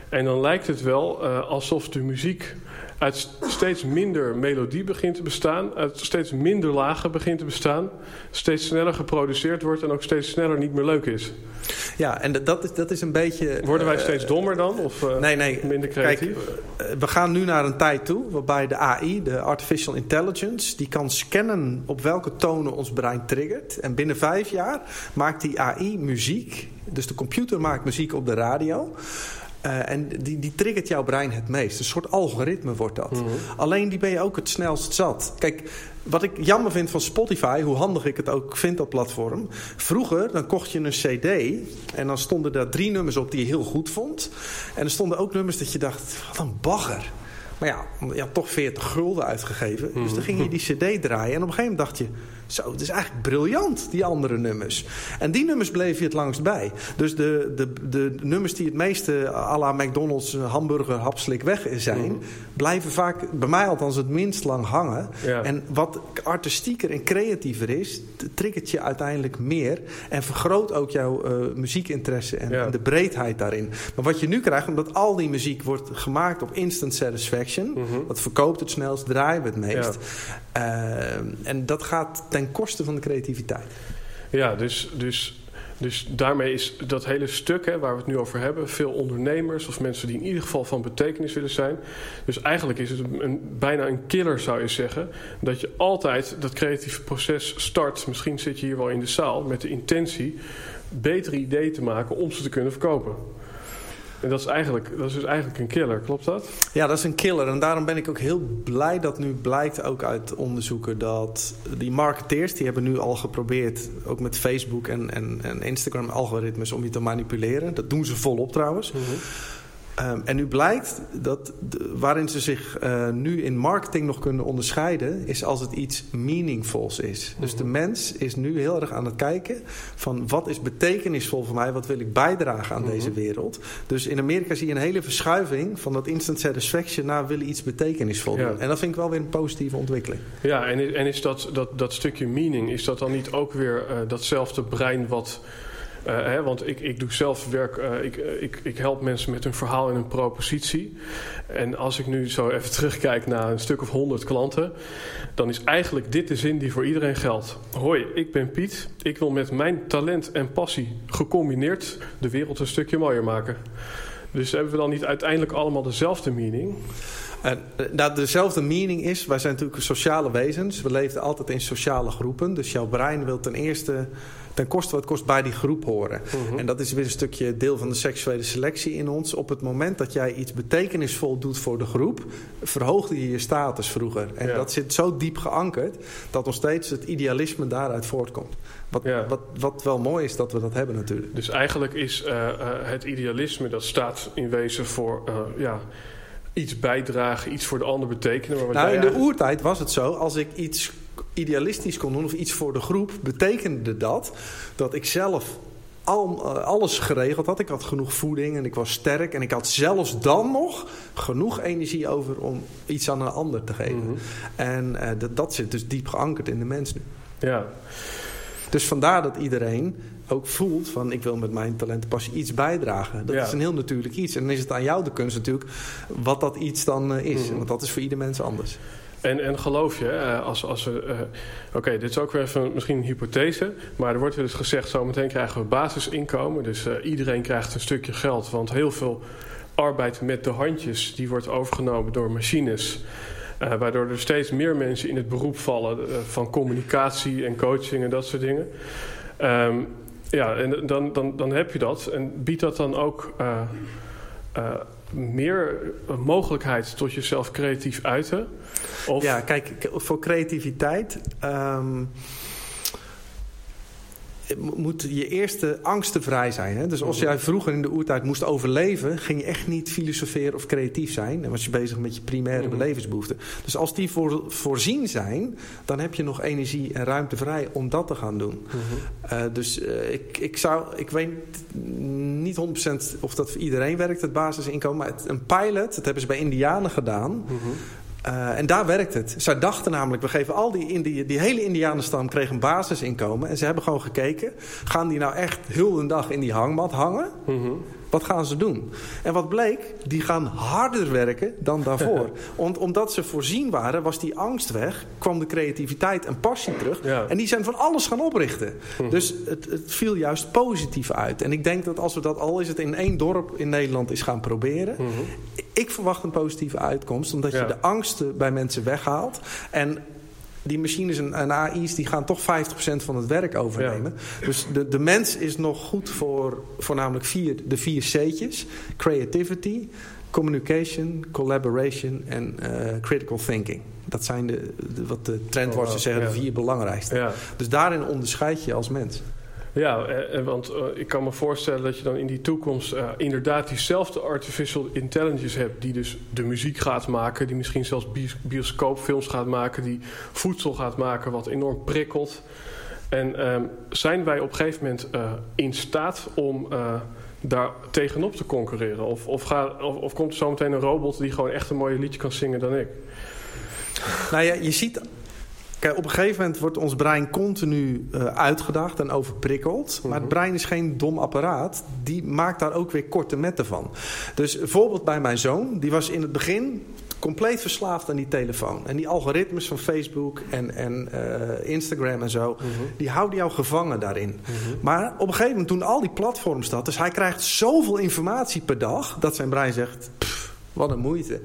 S1: En dan lijkt het wel alsof de muziek uit steeds minder melodie begint te bestaan, uit steeds minder lagen begint te bestaan, steeds sneller geproduceerd wordt en ook steeds sneller niet meer leuk is.
S2: Ja, en dat is, dat is een beetje...
S1: Worden wij uh, steeds dommer dan? Of uh, nee, nee. minder creatief?
S2: Kijk, uh, we gaan nu naar een tijd toe waarbij de AI, de Artificial Intelligence... die kan scannen op welke tonen ons brein triggert. En binnen vijf jaar maakt die AI muziek. Dus de computer maakt muziek op de radio... Uh, en die, die triggert jouw brein het meest. Een soort algoritme wordt dat. Mm -hmm. Alleen die ben je ook het snelst zat. Kijk, wat ik jammer vind van Spotify, hoe handig ik het ook vind, dat platform. Vroeger, dan kocht je een cd en dan stonden daar drie nummers op die je heel goed vond. En er stonden ook nummers dat je dacht, wat een bagger. Maar ja, je had toch 40 gulden uitgegeven. Dus dan ging je die cd draaien. En op een gegeven moment dacht je... Zo, het is eigenlijk briljant, die andere nummers. En die nummers bleef je het langst bij. Dus de, de, de nummers die het meeste à la McDonald's hamburger hapslik weg zijn... blijven vaak, bij mij althans, het minst lang hangen.
S1: Ja.
S2: En wat artistieker en creatiever is... triggert je uiteindelijk meer... en vergroot ook jouw eh, muziekinteresse en,
S1: Ja.
S2: en de breedheid daarin. Maar wat je nu krijgt, omdat al die muziek wordt gemaakt op instant satisfaction... dat verkoopt het snelst, draaien we het meest... Eh, en dat gaat ten koste van de creativiteit.
S1: Ja, dus, dus, dus daarmee is dat hele stuk hè, waar we het nu over hebben, veel ondernemers of mensen die in ieder geval van betekenis willen zijn. Dus eigenlijk is het een, een- bijna een killer, zou je zeggen, dat je altijd dat creatieve proces start. Misschien zit je hier wel in de zaal met de intentie betere ideeën te maken om ze te kunnen verkopen. En dat is, eigenlijk, dat is dus eigenlijk een killer, klopt dat?
S2: Ja, dat is een killer. En daarom ben ik ook heel blij dat nu blijkt ook uit onderzoeken dat die marketeers, die hebben nu al geprobeerd, ook met Facebook en, en, en Instagram algoritmes, om je te manipuleren. Dat doen ze volop trouwens. Ehm, en nu blijkt dat de- waarin ze zich eh, nu in marketing nog kunnen onderscheiden, is als het iets meaningfuls is. Dus de mens is nu heel erg aan het kijken van wat is betekenisvol voor mij, wat wil ik bijdragen aan deze wereld. Dus in Amerika zie je een hele verschuiving van dat instant satisfaction naar willen iets betekenisvol
S1: Ja.
S2: doen. En dat vind ik wel weer een positieve ontwikkeling.
S1: Ja, en, en is dat, dat, dat stukje meaning, is dat dan niet ook weer eh, datzelfde brein wat... eh, hè, want ik, ik doe zelf werk, eh, ik, eh, ik, ik help mensen met hun verhaal en hun propositie. En als ik nu zo even terugkijk naar een stuk of honderd klanten... dan is eigenlijk dit de zin die voor iedereen geldt. Hoi, ik ben Piet. Ik wil met mijn talent en passie gecombineerd de wereld een stukje mooier maken. Dus hebben we dan niet uiteindelijk allemaal dezelfde meaning?
S2: En, eh, nou, dezelfde meaning is, wij zijn natuurlijk sociale wezens. We leven altijd in sociale groepen. Dus jouw brein wil ten eerste, ten koste wat kost, bij die groep horen. En dat is weer een stukje deel van de seksuele selectie in ons. Op het moment dat jij iets betekenisvol doet voor de groep, verhoogde je je status vroeger. En
S1: Ja.
S2: dat zit zo diep geankerd dat nog steeds het idealisme daaruit voortkomt. Wat,
S1: Ja.
S2: wat, wat wel mooi is dat we dat hebben natuurlijk.
S1: Dus eigenlijk is eh, eh, het idealisme, dat staat in wezen voor eh, ja, iets bijdragen, iets voor de ander betekenen. Maar
S2: Nou, in de
S1: eigenlijk-
S2: oertijd was het zo, als ik iets idealistisch kon doen of iets voor de groep, betekende dat dat ik zelf al, eh, alles geregeld had. Ik had genoeg voeding en ik was sterk en ik had zelfs dan nog genoeg energie over om iets aan een ander te geven.
S1: Mhm.
S2: En eh, dat, dat zit dus diep geankerd in de mens nu.
S1: Ja,
S2: Dus vandaar dat iedereen ook voelt van ik wil met mijn talent en passie iets bijdragen. Dat
S1: Ja.
S2: is een heel natuurlijk iets. En dan is het aan jou de kunst natuurlijk wat dat iets dan eh, is.
S1: Mhm.
S2: Want dat is voor ieder mens anders.
S1: En, en geloof je, eh, als, als we. eh, Oké, dit is ook weer even misschien een hypothese. Maar er wordt eens gezegd: zometeen krijgen we basisinkomen. Dus eh, iedereen krijgt een stukje geld. Want heel veel arbeid met de handjes die wordt overgenomen door machines. Waardoor er steeds meer mensen in het beroep vallen van communicatie en coaching en dat soort dingen. Ehm, ja, en dan, dan, dan heb je dat. En biedt dat dan ook meer mogelijkheid tot jezelf creatief uiten? Of,
S2: Ja, kijk, voor creativiteit ehm, moet je eerste angsten vrij zijn. Hè? Dus als jij vroeger in de oertijd moest overleven, ging je echt niet filosoferen of creatief zijn. Dan was je bezig met je primaire
S1: Mhm.
S2: belevensbehoeften. Dus als die voor, voorzien zijn, dan heb je nog energie en ruimte vrij om dat te gaan doen.
S1: Mhm.
S2: Eh, dus eh, ik, ik zou, ik weet niet 100% of dat voor iedereen werkt, het basisinkomen. Maar het, een pilot, dat hebben ze bij Indianen gedaan.
S1: Mhm.
S2: Eh, en daar werkt het. Zij dachten namelijk, we geven al die, Indi die hele Indianenstam kreeg een basisinkomen. En ze hebben gewoon gekeken, gaan die nou echt heel de dag in die hangmat hangen?
S1: Mhm.
S2: Wat gaan ze doen? En wat bleek, die gaan harder werken dan daarvoor. Want omdat ze voorzien waren, was die angst weg, kwam de creativiteit en passie terug.
S1: Ja.
S2: En die zijn van alles gaan oprichten.
S1: Mhm.
S2: Dus het, het viel juist positief uit. En ik denk dat als we dat al is het in één dorp in Nederland is gaan proberen,
S1: Mhm.
S2: Ik verwacht een positieve uitkomst, omdat
S1: Ja.
S2: je de angsten bij mensen weghaalt. En die machines en, en AI's die gaan toch 50% van het werk overnemen. Dus de, de mens is nog goed voor voornamelijk vier, de vier C'tjes. Creativity, communication, collaboration en eh, critical thinking. Dat zijn de, de- wat de trendwatchers
S1: Oh,
S2: zeggen, de vier belangrijkste.
S1: Ja.
S2: Dus daarin onderscheid je als mens.
S1: Ja, eh, want ik kan me voorstellen dat je dan in die toekomst inderdaad diezelfde artificial intelligence hebt, die dus de muziek gaat maken, die misschien zelfs bioscoopfilms gaat maken, die voedsel gaat maken wat enorm prikkelt. En ehm, zijn wij op een gegeven moment in staat om daar tegenop te concurreren? Of, of, of, of komt er zometeen een robot die gewoon echt een mooier liedje kan zingen dan ik?
S2: Nou ja, je ziet Kijk, op een gegeven moment wordt ons brein continu uh, uitgedaagd en overprikkeld. Maar het mhm. brein is geen dom apparaat. Die maakt daar ook weer korte metten van. Dus bijvoorbeeld bij mijn zoon. Die was in het begin compleet verslaafd aan die telefoon. En die algoritmes van Facebook en, en uh, Instagram en zo... Mhm. die houden jou gevangen daarin. Mhm. Maar op een gegeven moment toen al die platforms dat... dus hij krijgt zoveel informatie per dag... dat zijn brein zegt, pff, wat een moeite.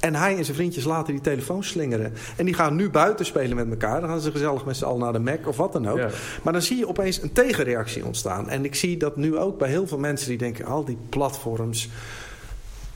S2: En hij en zijn vriendjes laten die telefoon slingeren. En die gaan nu buiten spelen met elkaar. Dan gaan ze gezellig met z'n allen naar de Mac of wat dan ook. Maar dan zie je opeens een tegenreactie ontstaan. En ik zie dat nu ook bij heel veel mensen die denken... al die platforms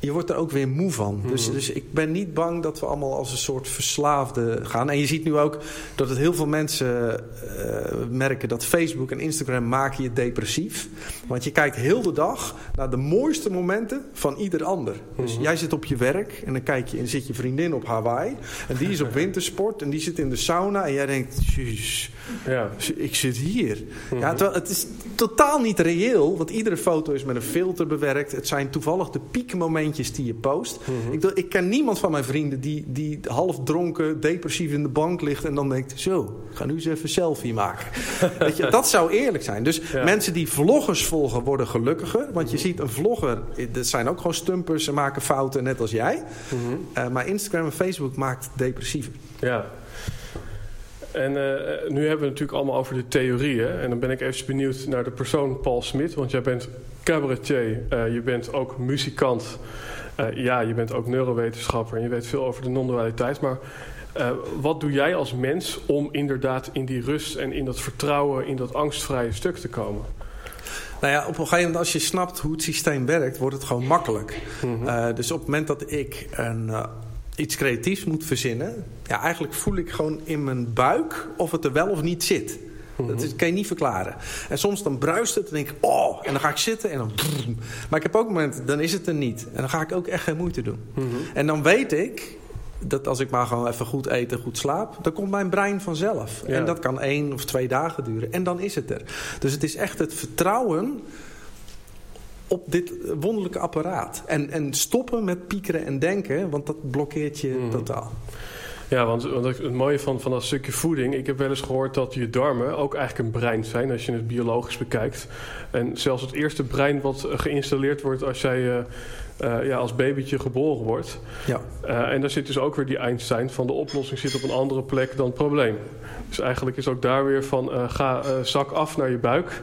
S2: je wordt er ook weer moe van. Dus, mhm. dus ik ben niet bang dat we allemaal als een soort verslaafde gaan. En je ziet nu ook dat het heel veel mensen uh, merken dat Facebook en Instagram maken je depressief. Want je kijkt heel de dag naar de mooiste momenten van ieder ander. Dus mhm. jij zit op je werk en dan kijk je en zit je vriendin op Hawaii. En die is op wintersport en die zit in de sauna. En jij denkt, jeez, ja. ik zit hier. Ja, mhm. het is totaal niet reëel, want iedere foto is met een filter bewerkt. Het zijn toevallig de piekmomenten die je post. Mhm. ik, ik, ken niemand van mijn vrienden die, die half dronken, depressief in de bank ligt en dan denkt: Zo, ga nu eens even selfie maken. Weet je, dat zou eerlijk zijn. Dus mensen die vloggers volgen worden gelukkiger. Want je mhm. ziet een vlogger, dat zijn ook gewoon stumpers, ze maken fouten net als jij. Mhm. Eh, maar Instagram en Facebook maakt depressiever.
S1: Ja. En uh, nu hebben we het natuurlijk allemaal over de theorieën. En dan ben ik even benieuwd naar de persoon Paul Smit. Want jij bent cabaretier, uh, je bent ook muzikant. Ja, je bent ook neurowetenschapper en je weet veel over de non-dualiteit. Maar uh, wat doe jij als mens om inderdaad in die rust en in dat vertrouwen, in dat angstvrije stuk te komen?
S2: Nou ja, op een gegeven moment als je snapt hoe het systeem werkt, wordt het gewoon makkelijk. Mm -hmm. dus op het moment dat ik een iets creatiefs moet verzinnen... Ja, eigenlijk voel ik gewoon in mijn buik of het er wel of niet zit. Dat is, kan je niet verklaren. En soms dan bruist het en denk ik, oh, en dan ga ik zitten en dan... Maar ik heb ook momenten, dan is het er niet. En dan ga ik ook echt geen moeite doen. Mhm. En dan weet ik dat als ik maar gewoon even goed eten, goed slaap... dan komt mijn brein vanzelf. En dat kan één of twee dagen duren. En dan is het er. Dus het is echt het vertrouwen op dit wonderlijke apparaat. En, en stoppen met piekeren en denken, want dat blokkeert je mhm. totaal.
S1: Ja, want, want, het mooie van, van dat stukje voeding... ik heb wel eens gehoord dat je darmen ook eigenlijk een brein zijn... als je het biologisch bekijkt. En zelfs het eerste brein wat geïnstalleerd wordt... als jij uh, uh, ja, als babytje geboren wordt. Ja. Uh, en daar zit dus ook weer die Einstein van... de oplossing zit op een andere plek dan het probleem. Dus eigenlijk is ook daar weer van... ga zak af naar je buik...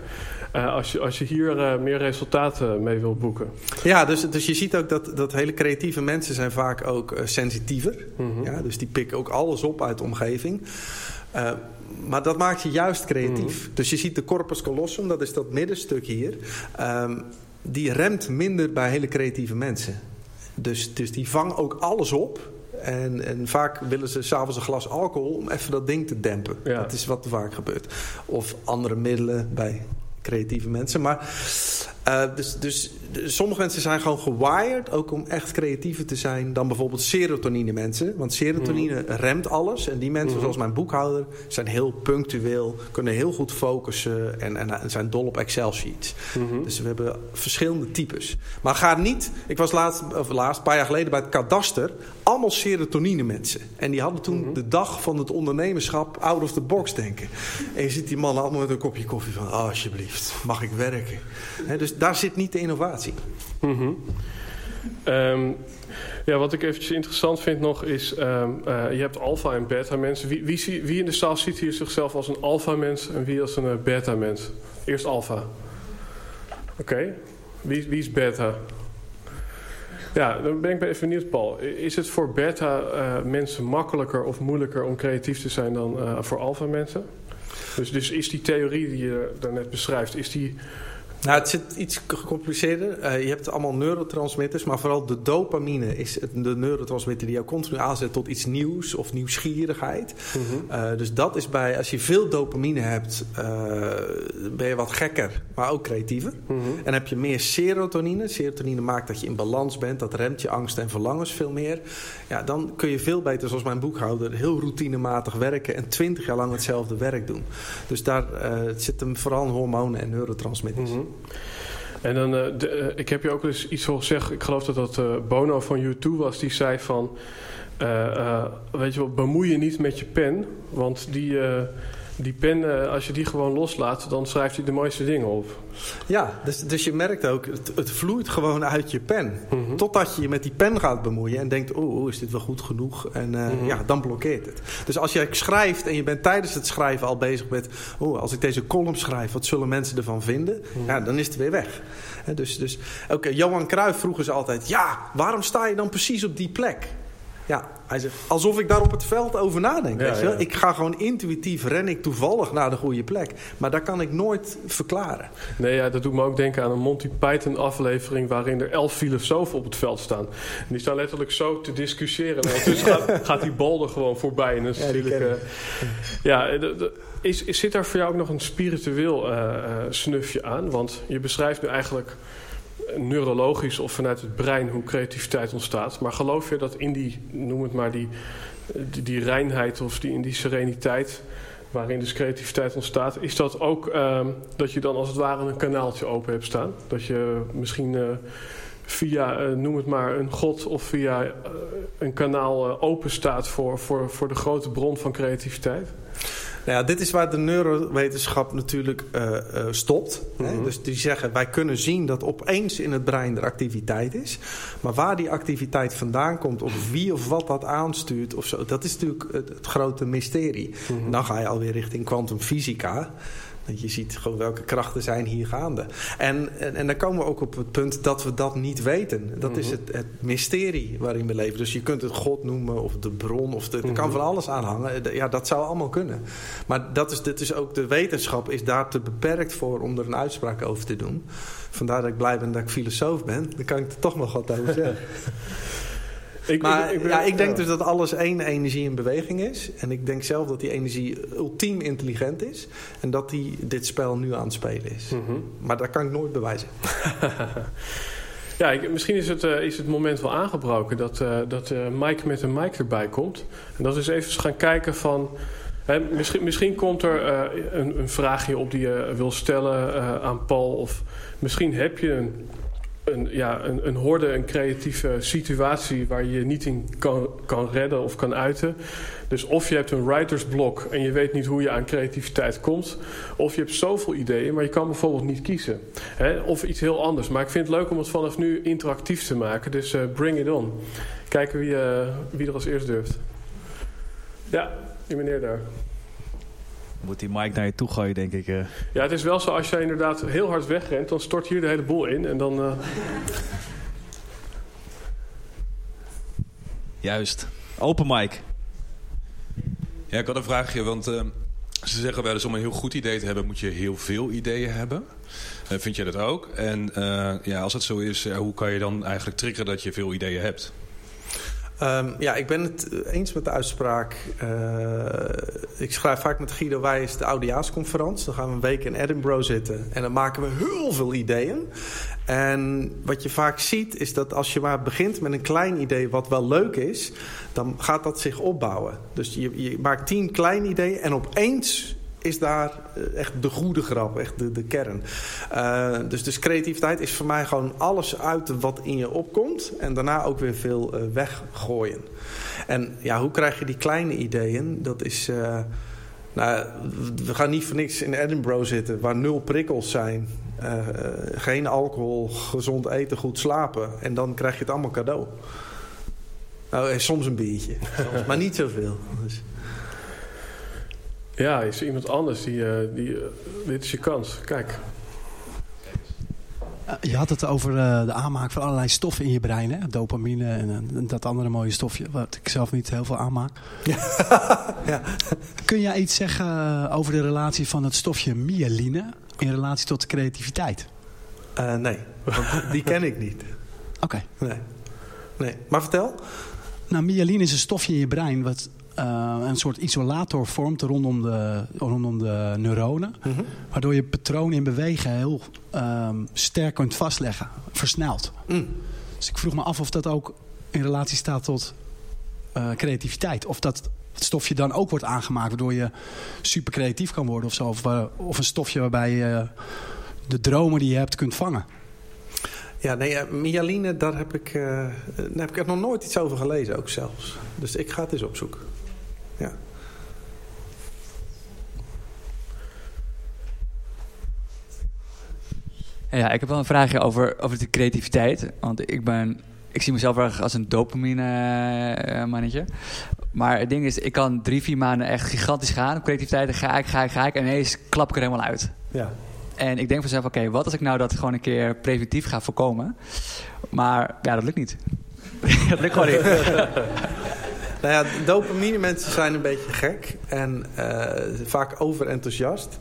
S1: Als, je, als je hier meer resultaten mee wilt boeken.
S2: Ja, dus, dus je ziet ook dat, dat hele creatieve mensen zijn vaak ook sensitiever. Mm ja, dus die pikken ook alles op uit de omgeving. maar dat maakt je juist creatief. Mm Dus je ziet de corpus callosum, dat is dat middenstuk hier. Um, die remt minder bij hele creatieve mensen. Dus, dus die vangen ook alles op. En, en, vaak willen ze s'avonds een glas alcohol om even dat ding te dempen. Ja. Dat is wat vaak gebeurt. Of andere middelen bij creatieve mensen. Maar uh, dus, dus sommige mensen zijn gewoon gewired ook om echt creatiever te zijn dan bijvoorbeeld serotonine mensen. Want serotonine mm. remt alles. En die mensen, mm. zoals mijn boekhouder, zijn heel punctueel, kunnen heel goed focussen en, en, zijn dol op Excel sheets. Mm-hmm. Dus we hebben verschillende types. Maar ga niet. Ik was laatst, of laatst, een paar jaar geleden bij het kadaster. Allemaal serotonine mensen. En die hadden toen mm-hmm. de dag van het ondernemerschap out of the box denken. En je ziet die mannen allemaal met een kopje koffie van, oh, alsjeblieft, mag ik werken? dus daar zit niet de innovatie.
S1: Mm ja, wat ik eventjes interessant vind nog is... Um, uh, je hebt alfa en beta mensen. Wie, wie, wie, in de zaal ziet hier zichzelf als een alfa mens... en wie als een uh, beta mens? Eerst alfa. Oké. Wie, wie is beta? Ja, dan ben ik even benieuwd, Paul. Is het voor beta uh, mensen makkelijker of moeilijker om creatief te zijn dan voor alfa mensen? Dus, dus is die theorie die je daarnet beschrijft, is die
S2: Nou, het zit iets gecompliceerder. Uh, je hebt allemaal neurotransmitters, maar vooral de dopamine is de neurotransmitter die jou continu aanzet tot iets nieuws of nieuwsgierigheid. Mhm. uh, dus dat is bij, als je veel dopamine hebt, uh, ben je wat gekker, maar ook creatiever. Mhm. En heb je meer serotonine. Serotonine maakt dat je in balans bent, dat remt je angst en verlangens veel meer. Ja, dan kun je veel beter, zoals mijn boekhouder, heel routinematig werken en twintig jaar lang hetzelfde werk doen. Dus daar zit hem vooral hormonen en neurotransmitters. Mm
S1: en dan, de, uh, ik heb je ook eens iets horen zeggen. Ik geloof dat dat uh, Bono van U2 was. Die zei van, weet je wel, bemoei je niet met je pen. Want die, die pen, als je die gewoon loslaat, dan schrijft hij de mooiste dingen op.
S2: Ja, dus, dus je merkt ook, het, het vloeit gewoon uit je pen. Mm Totdat je je met die pen gaat bemoeien en denkt, oh, is dit wel goed genoeg? En mm -hmm. ja, dan blokkeert het. Dus als je schrijft en je bent tijdens het schrijven al bezig met, oh, als ik deze column schrijf, wat zullen mensen ervan vinden? Mm -hmm. Ja, dan is het weer weg. dus, dus oké, okay, Johan Cruijff vroegen ze altijd, ja, waarom sta je dan precies op die plek? Ja, hij zegt, alsof ik daar op het veld over nadenk. Ja, ja. Ik ga gewoon intuïtief, ren ik toevallig naar de goede plek. Maar dat kan ik nooit verklaren.
S1: Nee, ja, dat doet me ook denken aan een Monty Python aflevering... waarin er elf filosofen op het veld staan. En die staan letterlijk zo te discussiëren. En dus gaat, gaat, die bal er gewoon voorbij. En dat is ja, natuurlijk... Uh, ja, de, de, is, is, zit daar voor jou ook nog een spiritueel uh, uh, snufje aan? Want je beschrijft nu eigenlijk neurologisch of vanuit het brein hoe creativiteit ontstaat. Maar geloof je dat in die, noem het maar, die, die, reinheid of die, in die sereniteit waarin dus creativiteit ontstaat, is dat ook uh, dat je dan als het ware een kanaaltje open hebt staan? Dat je misschien uh, via, uh, noem het maar, een god of via uh, een kanaal open staat voor, voor, voor de grote bron van creativiteit?
S2: Nou ja, dit is waar de neurowetenschap natuurlijk uh, uh, stopt. Mm -hmm. Dus die zeggen, wij kunnen zien dat opeens in het brein er activiteit is. Maar waar die activiteit vandaan komt, of wie of wat dat aanstuurt, of zo, dat is natuurlijk het, het grote mysterie. Mm -hmm. Dan ga je alweer richting kwantumfysica. Want je ziet gewoon welke krachten zijn hier gaande. En, en, en dan komen we ook op het punt dat we dat niet weten. Dat is het, het, mysterie waarin we leven. Dus je kunt het God noemen of de bron. Of de. Er kan van alles aan hangen. Ja, dat zou allemaal kunnen. Maar dat is, dit is ook de wetenschap is daar te beperkt voor om er een uitspraak over te doen. Vandaar dat ik blij ben dat ik filosoof ben. Dan kan ik er toch nog wat over zeggen. Ik, maar ik, ik ben, ja, ik denk ja. dus dat alles één energie in beweging is. En ik denk zelf dat die energie ultiem intelligent is. En dat die dit spel nu aan het spelen is. Mm -hmm. Maar dat kan ik nooit bewijzen.
S1: ja, ik, misschien is het, uh, is het moment wel aangebroken dat, uh, dat uh, Mike met een mic erbij komt. En dat is even gaan kijken van... Hè, misschien, misschien komt er een, een, vraagje op die je wil stellen aan Paul. Of misschien heb je een een, ja, een, een horde, een creatieve situatie waar je je niet in kan, kan redden of kan uiten. Dus of je hebt een writersblok en je weet niet hoe je aan creativiteit komt. Of je hebt zoveel ideeën, maar je kan bijvoorbeeld niet kiezen. Hè? Of iets heel anders. Maar ik vind het leuk om het vanaf nu interactief te maken. Dus uh, bring it on. Kijken wie, uh, wie er als eerst durft. Ja, die meneer daar.
S3: Moet die mic naar je toe gooien, denk ik. Uh.
S1: Ja, het is wel zo, als jij inderdaad heel hard wegrent, dan stort hier de hele boel in. En dan... Uh...
S3: Juist. Open mic.
S4: Ja, ik had een vraagje, want uh, ze zeggen wel eens om een heel goed idee te hebben, moet je heel veel ideeën hebben. vind jij dat ook? En ja, als dat zo is, hoe kan je dan eigenlijk triggeren dat je veel ideeën hebt?
S2: Um, ja, ik ben het eens met de uitspraak. Uh, ik schrijf vaak met Guido Wijs de oudejaarsconferentie. Dan gaan we een week in Edinburgh zitten. En dan maken we heel veel ideeën. En wat je vaak ziet is dat als je maar begint met een klein idee wat wel leuk is... dan gaat dat zich opbouwen. Dus je, je maakt tien kleine ideeën en opeens is daar echt de goede grap, echt de, de kern. Uh, dus, dus creativiteit is voor mij gewoon alles uit wat in je opkomt... en daarna ook weer veel uh, weggooien. En ja, hoe krijg je die kleine ideeën? Dat is... Uh, nou, we gaan niet voor niks in Edinburgh zitten... waar nul prikkels zijn. geen alcohol, gezond eten, goed slapen. En dan krijg je het allemaal cadeau. Nou, soms een biertje. Soms, maar niet zoveel. Dus...
S1: Ja, is er iemand anders die, uh, die uh, dit is je kans. Kijk.
S5: Je had het over de aanmaak van allerlei stoffen in je brein. Hè? Dopamine en, dat andere mooie stofje. Wat ik zelf niet heel veel aanmaak. ja. Kun jij iets zeggen over de relatie van het stofje myeline in relatie tot de creativiteit?
S2: Uh, nee, want die ken ik niet.
S5: Oké.
S2: Nee. nee. Maar vertel.
S5: Nou, myeline is een stofje in je brein wat uh, een soort isolator vormt rondom de, rondom de neuronen. Mm -hmm. Waardoor je patroon in bewegen heel um, sterk kunt vastleggen. Versneld. Mm. Dus ik vroeg me af of dat ook in relatie staat tot uh, creativiteit. Of dat het stofje dan ook wordt aangemaakt waardoor je super creatief kan worden of zo. Of, uh, of een stofje waarbij je de dromen die je hebt kunt vangen.
S2: Ja, nee, uh, myaline, daar heb ik, uh, daar heb ik nog nooit iets over gelezen, ook zelfs. Dus ik ga het eens opzoeken. Ja.
S6: Ja, ik heb wel een vraagje over, over de creativiteit. Want ik ben ik zie mezelf erg als een dopamine mannetje. Maar het ding is, ik kan drie, vier maanden echt gigantisch gaan. Op creativiteit ga ik, ga ik, ga ik. En ineens klap ik er helemaal uit.
S2: Ja.
S6: En ik denk vanzelf, oké, wat als ik nou dat gewoon een keer preventief ga voorkomen? Maar ja, dat lukt niet. dat lukt gewoon niet.
S2: nou ja, dopamine mensen zijn een beetje gek. En uh, vaak overenthousiast.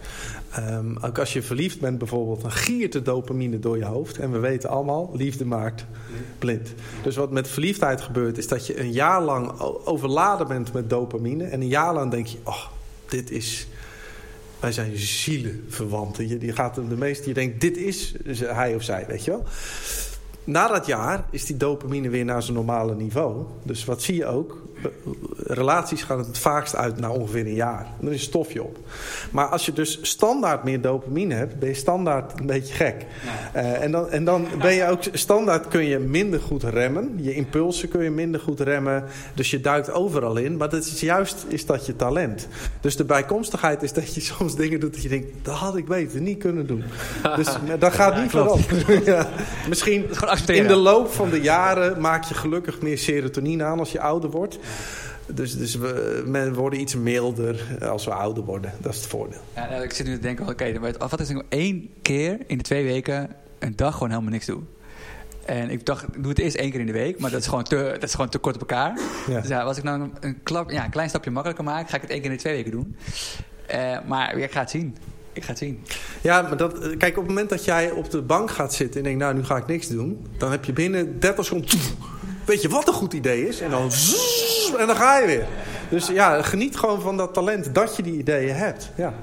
S2: Um, ook als je verliefd bent bijvoorbeeld, dan giert de dopamine door je hoofd. En we weten allemaal, liefde maakt blind. Dus wat met verliefdheid gebeurt, is dat je een jaar lang overladen bent met dopamine. En een jaar lang denk je, oh, dit is... Wij zijn zielenverwanten. Je, die gaat de meeste, je denkt, dit is hij of zij, weet je wel. Na dat jaar is die dopamine weer naar zijn normale niveau. Dus wat zie je ook? Relaties gaan het vaakst uit na ongeveer een jaar. Dan is stofje op. Maar als je dus standaard meer dopamine hebt, ben je standaard een beetje gek. Uh, en, dan, en dan ben je ook standaard kun je minder goed remmen. Je impulsen kun je minder goed remmen. Dus je duikt overal in. Maar dat is juist is dat je talent. Dus de bijkomstigheid is dat je soms dingen doet dat je denkt, dat had ik beter niet kunnen doen. Dus dat gaat niet voorop. ja. Misschien in de loop van de jaren maak je gelukkig meer serotonine aan als je ouder wordt. Dus, dus we, we worden iets milder als we ouder worden. Dat is het voordeel.
S6: Ja, nou, ik zit nu te denken, oké, okay, wat is nou één keer in de twee weken een dag gewoon helemaal niks doen? En ik dacht, ik doe het eerst één keer in de week, maar dat is gewoon te, dat is gewoon te kort op elkaar. Ja. Dus ja, als ik nou een, een, klap, ja, een klein stapje makkelijker maak, ga ik het één keer in de twee weken doen. Uh, maar ik ga het zien. Ik ga het zien.
S2: Ja, maar dat, kijk, op het moment dat jij op de bank gaat zitten en denkt, nou, nu ga ik niks doen. Dan heb je binnen 30 seconden, weet je wat een goed idee is? En dan, en dan ga je weer. Dus ja, geniet gewoon van dat talent dat je die ideeën hebt. Ja.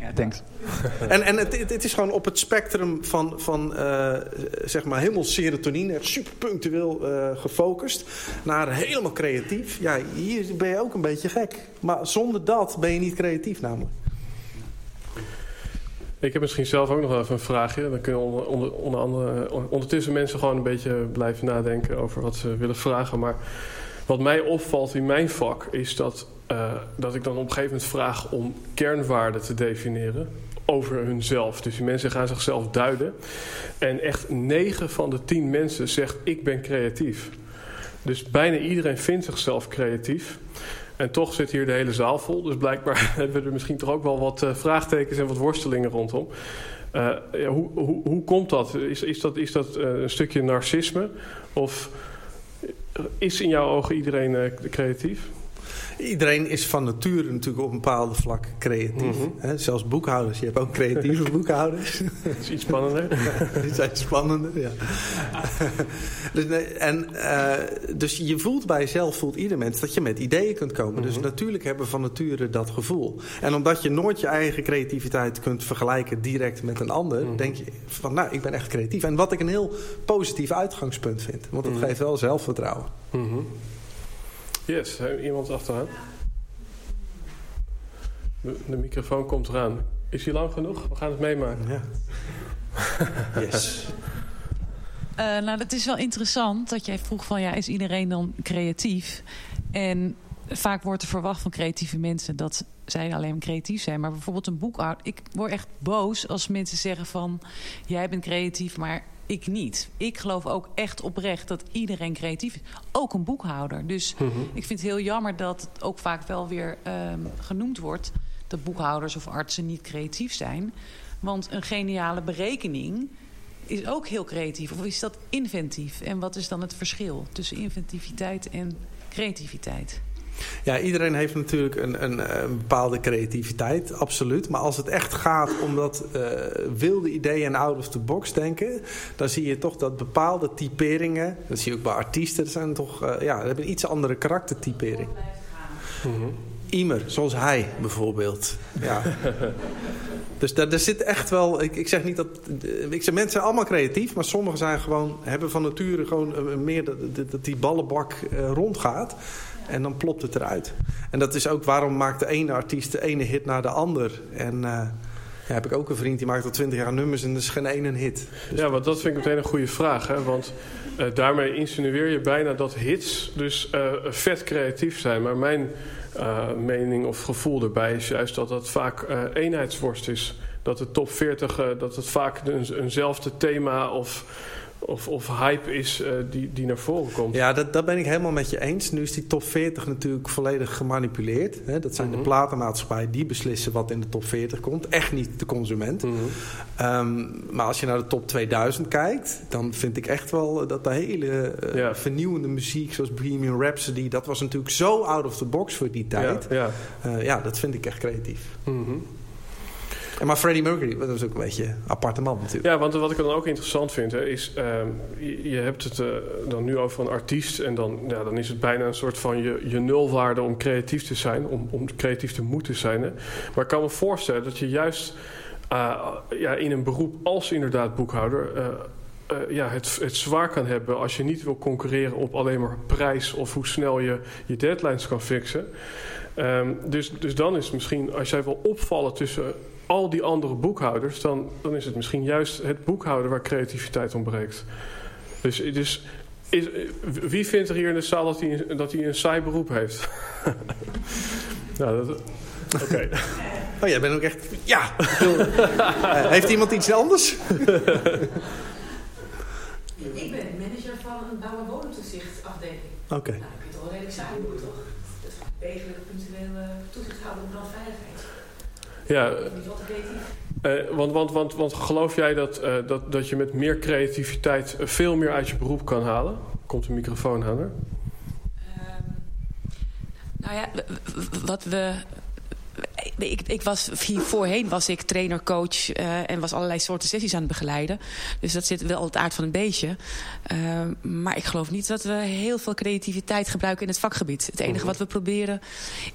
S6: Ja, thanks.
S2: En, en het, het, is gewoon op het spectrum van, van uh, zeg maar helemaal serotonine, super punctueel uh, gefocust, naar helemaal creatief. Ja, hier ben je ook een beetje gek. Maar zonder dat ben je niet creatief namelijk.
S1: Ik heb misschien zelf ook nog even een vraagje. Dan kunnen onder, onder, andere, ondertussen mensen gewoon een beetje blijven nadenken over wat ze willen vragen. Maar wat mij opvalt in mijn vak is dat, uh, dat ik dan op een gegeven moment vraag om kernwaarden te definiëren over hunzelf. Dus die mensen gaan zichzelf duiden. En echt 9 van de 10 mensen zegt ik ben creatief. Dus bijna iedereen vindt zichzelf creatief. En toch zit hier de hele zaal vol. Dus blijkbaar hebben we er misschien toch ook wel wat uh, vraagtekens en wat worstelingen rondom. Ja, hoe, hoe, hoe komt dat? Is, is dat, is dat uh, een stukje narcisme? Of is in jouw ogen iedereen creatief?
S2: Iedereen is van nature natuurlijk op een bepaalde vlak creatief. Mm -hmm. Zelfs boekhouders. Je hebt ook creatieve boekhouders.
S1: Dat is iets spannender.
S2: Die zijn spannender, ja. dus, en, uh, dus je voelt bij jezelf, voelt ieder mens, dat je met ideeën kunt komen. Mm -hmm. Dus natuurlijk hebben we van nature dat gevoel. En omdat je nooit je eigen creativiteit kunt vergelijken direct met een ander... Mm -hmm. denk je van, nou, ik ben echt creatief. En wat ik een heel positief uitgangspunt vind. Want dat geeft wel zelfvertrouwen.
S1: Yes, iemand achteraan. De, de, microfoon komt eraan. Is hij lang genoeg? We gaan het meemaken.
S2: Ja. yes.
S7: Uh, nou, dat is wel interessant dat jij vroeg van... ja, is iedereen dan creatief? En vaak wordt er verwacht van creatieve mensen... dat zij alleen creatief zijn. Maar bijvoorbeeld een boekhouder... Ik word echt boos als mensen zeggen van... jij bent creatief, maar ik niet. Ik geloof ook echt oprecht dat iedereen creatief is. Ook een boekhouder. Dus mm -hmm. ik vind het heel jammer dat het ook vaak wel weer um, genoemd wordt... dat boekhouders of artsen niet creatief zijn. Want een geniale berekening is ook heel creatief. Of is dat inventief? En wat is dan het verschil tussen inventiviteit en creativiteit?
S2: Ja, iedereen heeft natuurlijk een, een, een, bepaalde creativiteit, absoluut. Maar als het echt gaat om dat uh, wilde ideeën en out of the box denken... dan zie je toch dat bepaalde typeringen... dat zie je ook bij artiesten, zijn toch, uh, ja, hebben een iets andere karaktertypering. Mm -hmm. Imer, zoals hij bijvoorbeeld. Ja. dus daar, daar zit echt wel. Ik, ik zeg niet dat. Ik zeg, mensen zijn allemaal creatief, maar sommigen zijn gewoon, hebben van nature gewoon meer dat, dat die ballenbak uh, rondgaat. En dan plopt het eruit. En dat is ook waarom maakt de ene artiest de ene hit naar de ander. En uh, ja, heb ik ook een vriend die maakt al twintig jaar nummers en er is geen ene hit.
S1: Dus ja, want dat vind ik meteen een goede vraag. Hè? Want uh, daarmee insinueer je bijna dat hits dus uh, vet creatief zijn. Maar mijn mening of gevoel erbij is juist dat dat vaak eenheidsworst is. Dat de top 40, dat het vaak een, eenzelfde thema of of, of hype is uh, die, die naar voren komt.
S2: Ja, dat, dat ben ik helemaal met je eens. Nu is die top 40 natuurlijk volledig gemanipuleerd. Hè? Dat zijn mm -hmm. de platenmaatschappijen die beslissen wat in de top 40 komt. Echt niet de consument. Mm -hmm. um, maar als je naar de top 2000 kijkt... dan vind ik echt wel dat de hele uh, ja. vernieuwende muziek... zoals Bohemian Rhapsody... dat was natuurlijk zo out of the box voor die tijd. Ja, ja. Uh, ja dat vind ik echt creatief.
S1: Mm -hmm.
S2: En maar Freddie Mercury, dat is ook een beetje een aparte man natuurlijk.
S1: Ja, want wat ik dan ook interessant vind, hè, is... Uh, je, hebt het uh, dan nu over een artiest... en dan, ja, dan is het bijna een soort van je, je nulwaarde om creatief te zijn... om, om creatief te moeten zijn. Hè. Maar ik kan me voorstellen dat je juist uh, ja, in een beroep als inderdaad boekhouder... Uh, ja, het, het zwaar kan hebben als je niet wil concurreren op alleen maar prijs... of hoe snel je je deadlines kan fixen. Um, dus, dus dan is het misschien, als jij wil opvallen tussen al die andere boekhouders, dan, dan is het misschien juist het boekhouden waar creativiteit ontbreekt. Dus, dus is, wie vindt er hier in de zaal dat hij, dat hij een saai beroep heeft? nou, dat, Oké. Okay.
S2: Oh, jij bent ook echt... Ja! uh, heeft iemand iets anders?
S8: ik ben manager van een bouw- en woningtoezichtafdeling.
S2: Oké. Okay.
S8: Nou, je toch wel redelijk saai beroep, toch? Dat is degelijk punctueel toezicht houden op brandveiligheid.
S1: Ja, uh, want, want, want, want geloof jij dat, uh, dat, dat je met meer creativiteit veel meer uit je beroep kan halen? Komt de microfoon aan er?
S9: Um, nou ja, wat we ik, ik was, hier voorheen was ik trainer, coach uh, en was allerlei soorten sessies aan het begeleiden. Dus dat zit wel het aard van een beestje. Uh, maar ik geloof niet dat we heel veel creativiteit gebruiken in het vakgebied. Het enige wat we proberen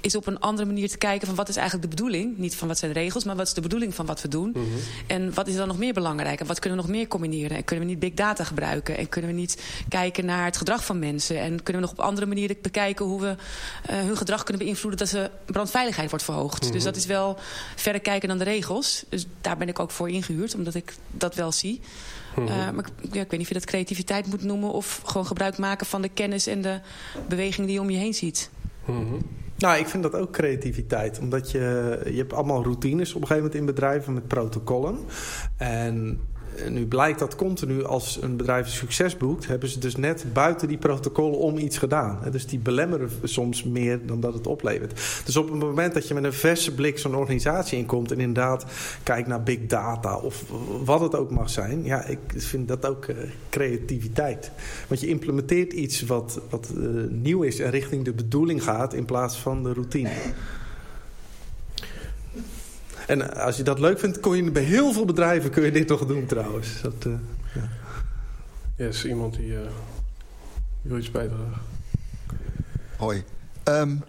S9: is op een andere manier te kijken van wat is eigenlijk de bedoeling. Niet van wat zijn de regels, maar wat is de bedoeling van wat we doen. -hmm. En wat is dan nog meer belangrijk? En wat kunnen we nog meer combineren? En kunnen we niet big data gebruiken? En kunnen we niet kijken naar het gedrag van mensen? En kunnen we nog op andere manieren bekijken hoe we uh, hun gedrag kunnen beïnvloeden dat ze brandveiligheid wordt verhoogd? -hmm. Dus dat is wel verder kijken dan de regels. Dus daar ben ik ook voor ingehuurd, omdat ik dat wel zie. Mm -hmm. uh, maar ja, ik weet niet of je dat creativiteit moet noemen... of gewoon gebruik maken van de kennis en de beweging die je om je heen ziet.
S2: Mm -hmm. Nou, ik vind dat ook creativiteit. Omdat je, je hebt allemaal routines op een gegeven moment in bedrijven met protocollen. En nu blijkt dat continu als een bedrijf succes boekt... hebben ze dus net buiten die protocollen om iets gedaan. Dus die belemmeren soms meer dan dat het oplevert. Dus op het moment dat je met een verse blik zo'n organisatie inkomt... en inderdaad kijkt naar big data of wat het ook mag zijn... ja, ik vind dat ook uh, creativiteit. Want je implementeert iets wat, wat uh, nieuw is en richting de bedoeling gaat... in plaats van de routine. En als je dat leuk vindt, kun je bij heel veel bedrijven kun je dit nog doen trouwens. Dat, uh, ja.
S1: Yes, iemand die uh, wil iets bijdragen.
S10: Hoi. Um,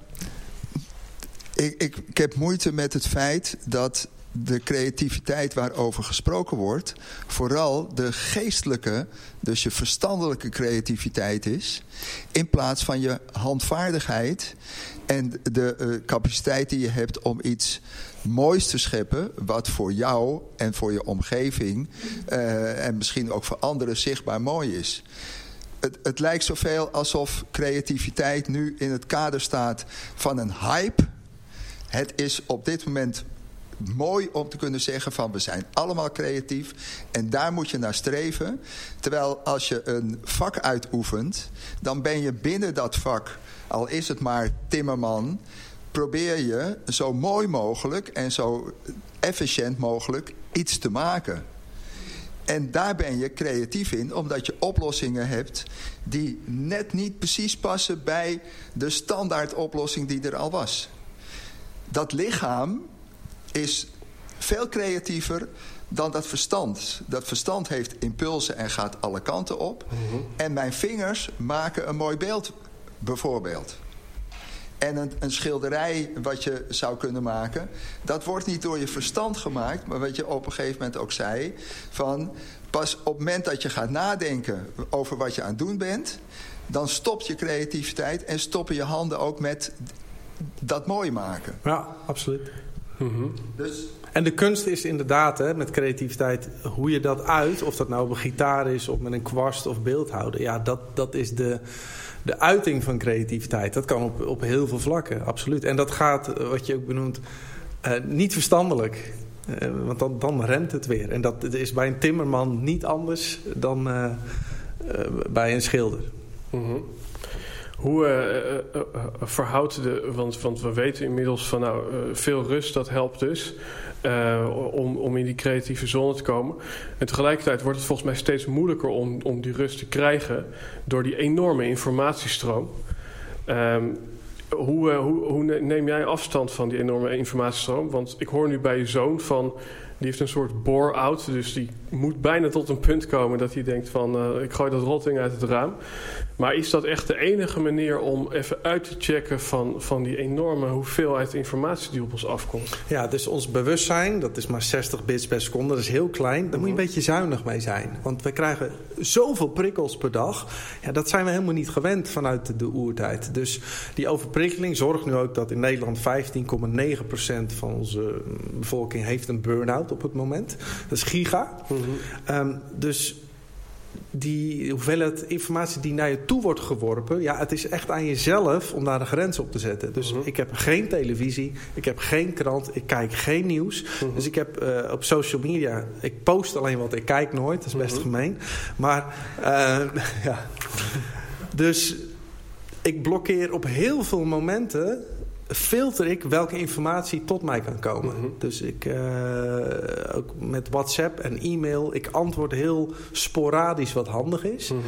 S10: ik, ik, ik heb moeite met het feit dat de creativiteit waarover gesproken wordt... vooral de geestelijke, dus je verstandelijke creativiteit is... in plaats van je handvaardigheid en de uh, capaciteit die je hebt om iets moois te scheppen... wat voor jou en voor je omgeving uh, en misschien ook voor anderen zichtbaar mooi is. Het, het lijkt zoveel alsof creativiteit nu in het kader staat van een hype. Het is op dit moment mooi om te kunnen zeggen van we zijn allemaal creatief en daar moet je naar streven. Terwijl als je een vak uitoefent, dan ben je binnen dat vak, al is het maar timmerman, probeer je zo mooi mogelijk en zo efficiënt mogelijk iets te maken. En daar ben je creatief in, omdat je oplossingen hebt die net niet precies passen bij de standaard oplossing die er al was. Dat lichaam is veel creatiever dan dat verstand. Dat verstand heeft impulsen en gaat alle kanten op. Mhm. En mijn vingers maken een mooi beeld, bijvoorbeeld. En een, een, schilderij wat je zou kunnen maken... dat wordt niet door je verstand gemaakt... maar wat je op een gegeven moment ook zei... van pas op het moment dat je gaat nadenken over wat je aan het doen bent... dan stopt je creativiteit en stoppen je handen ook met dat mooi maken.
S2: Ja, absoluut. Mhm. Dus en de kunst is inderdaad, hè, met creativiteit, hoe je dat uit, of dat nou op een gitaar is of met een kwast of beeldhouden, ja, dat, dat is de, de uiting van creativiteit. Dat kan op, op heel veel vlakken, absoluut. En dat gaat, eh, wat je ook benoemt, uh, niet verstandelijk. Uh, want dan, dan remt het weer. En dat is bij een timmerman niet anders dan bij een schilder.
S1: -hmm. Hoe verhoudt de. Want, want we weten inmiddels van nou, veel rust, dat helpt dus. Om, om in die creatieve zone te komen. En tegelijkertijd wordt het volgens mij steeds moeilijker om, om die rust te krijgen. door die enorme informatiestroom. Um, hoe, hoe, hoe neem jij afstand van die enorme informatiestroom? Want ik hoor nu bij je zoon van die heeft een soort bore-out. Dus die moet bijna tot een punt komen dat hij denkt van... Uh, ik gooi dat rotting uit het raam. Maar is dat echt de enige manier om even uit te checken... van, van die enorme hoeveelheid informatie die op ons afkomt?
S2: Ja, dus ons bewustzijn, dat is maar 60 bits per seconde. Dat is heel klein. Daar moet je een mhm. beetje zuinig mee zijn. Want we krijgen zoveel prikkels per dag. Ja, dat zijn we helemaal niet gewend vanuit de oertijd. Dus die overprikkeling zorgt nu ook dat in Nederland... 15,9% van onze bevolking heeft een burn-out op het moment. Dat is giga. Mm dus die hoeveelheid informatie die naar je toe wordt geworpen... ja, het is echt aan jezelf om daar een grens op te zetten. Dus mhm. ik heb geen televisie, ik heb geen krant, ik kijk geen nieuws. Mhm. Dus ik heb uh, op social media... ik post alleen wat ik kijk nooit, dat is best mhm. gemeen. Maar, uh, ja... Dus ik blokkeer op heel veel momenten filter ik welke informatie tot mij kan komen. Mhm. Dus ik, uh, ook met WhatsApp en e-mail, ik antwoord heel sporadisch wat handig is. Mhm.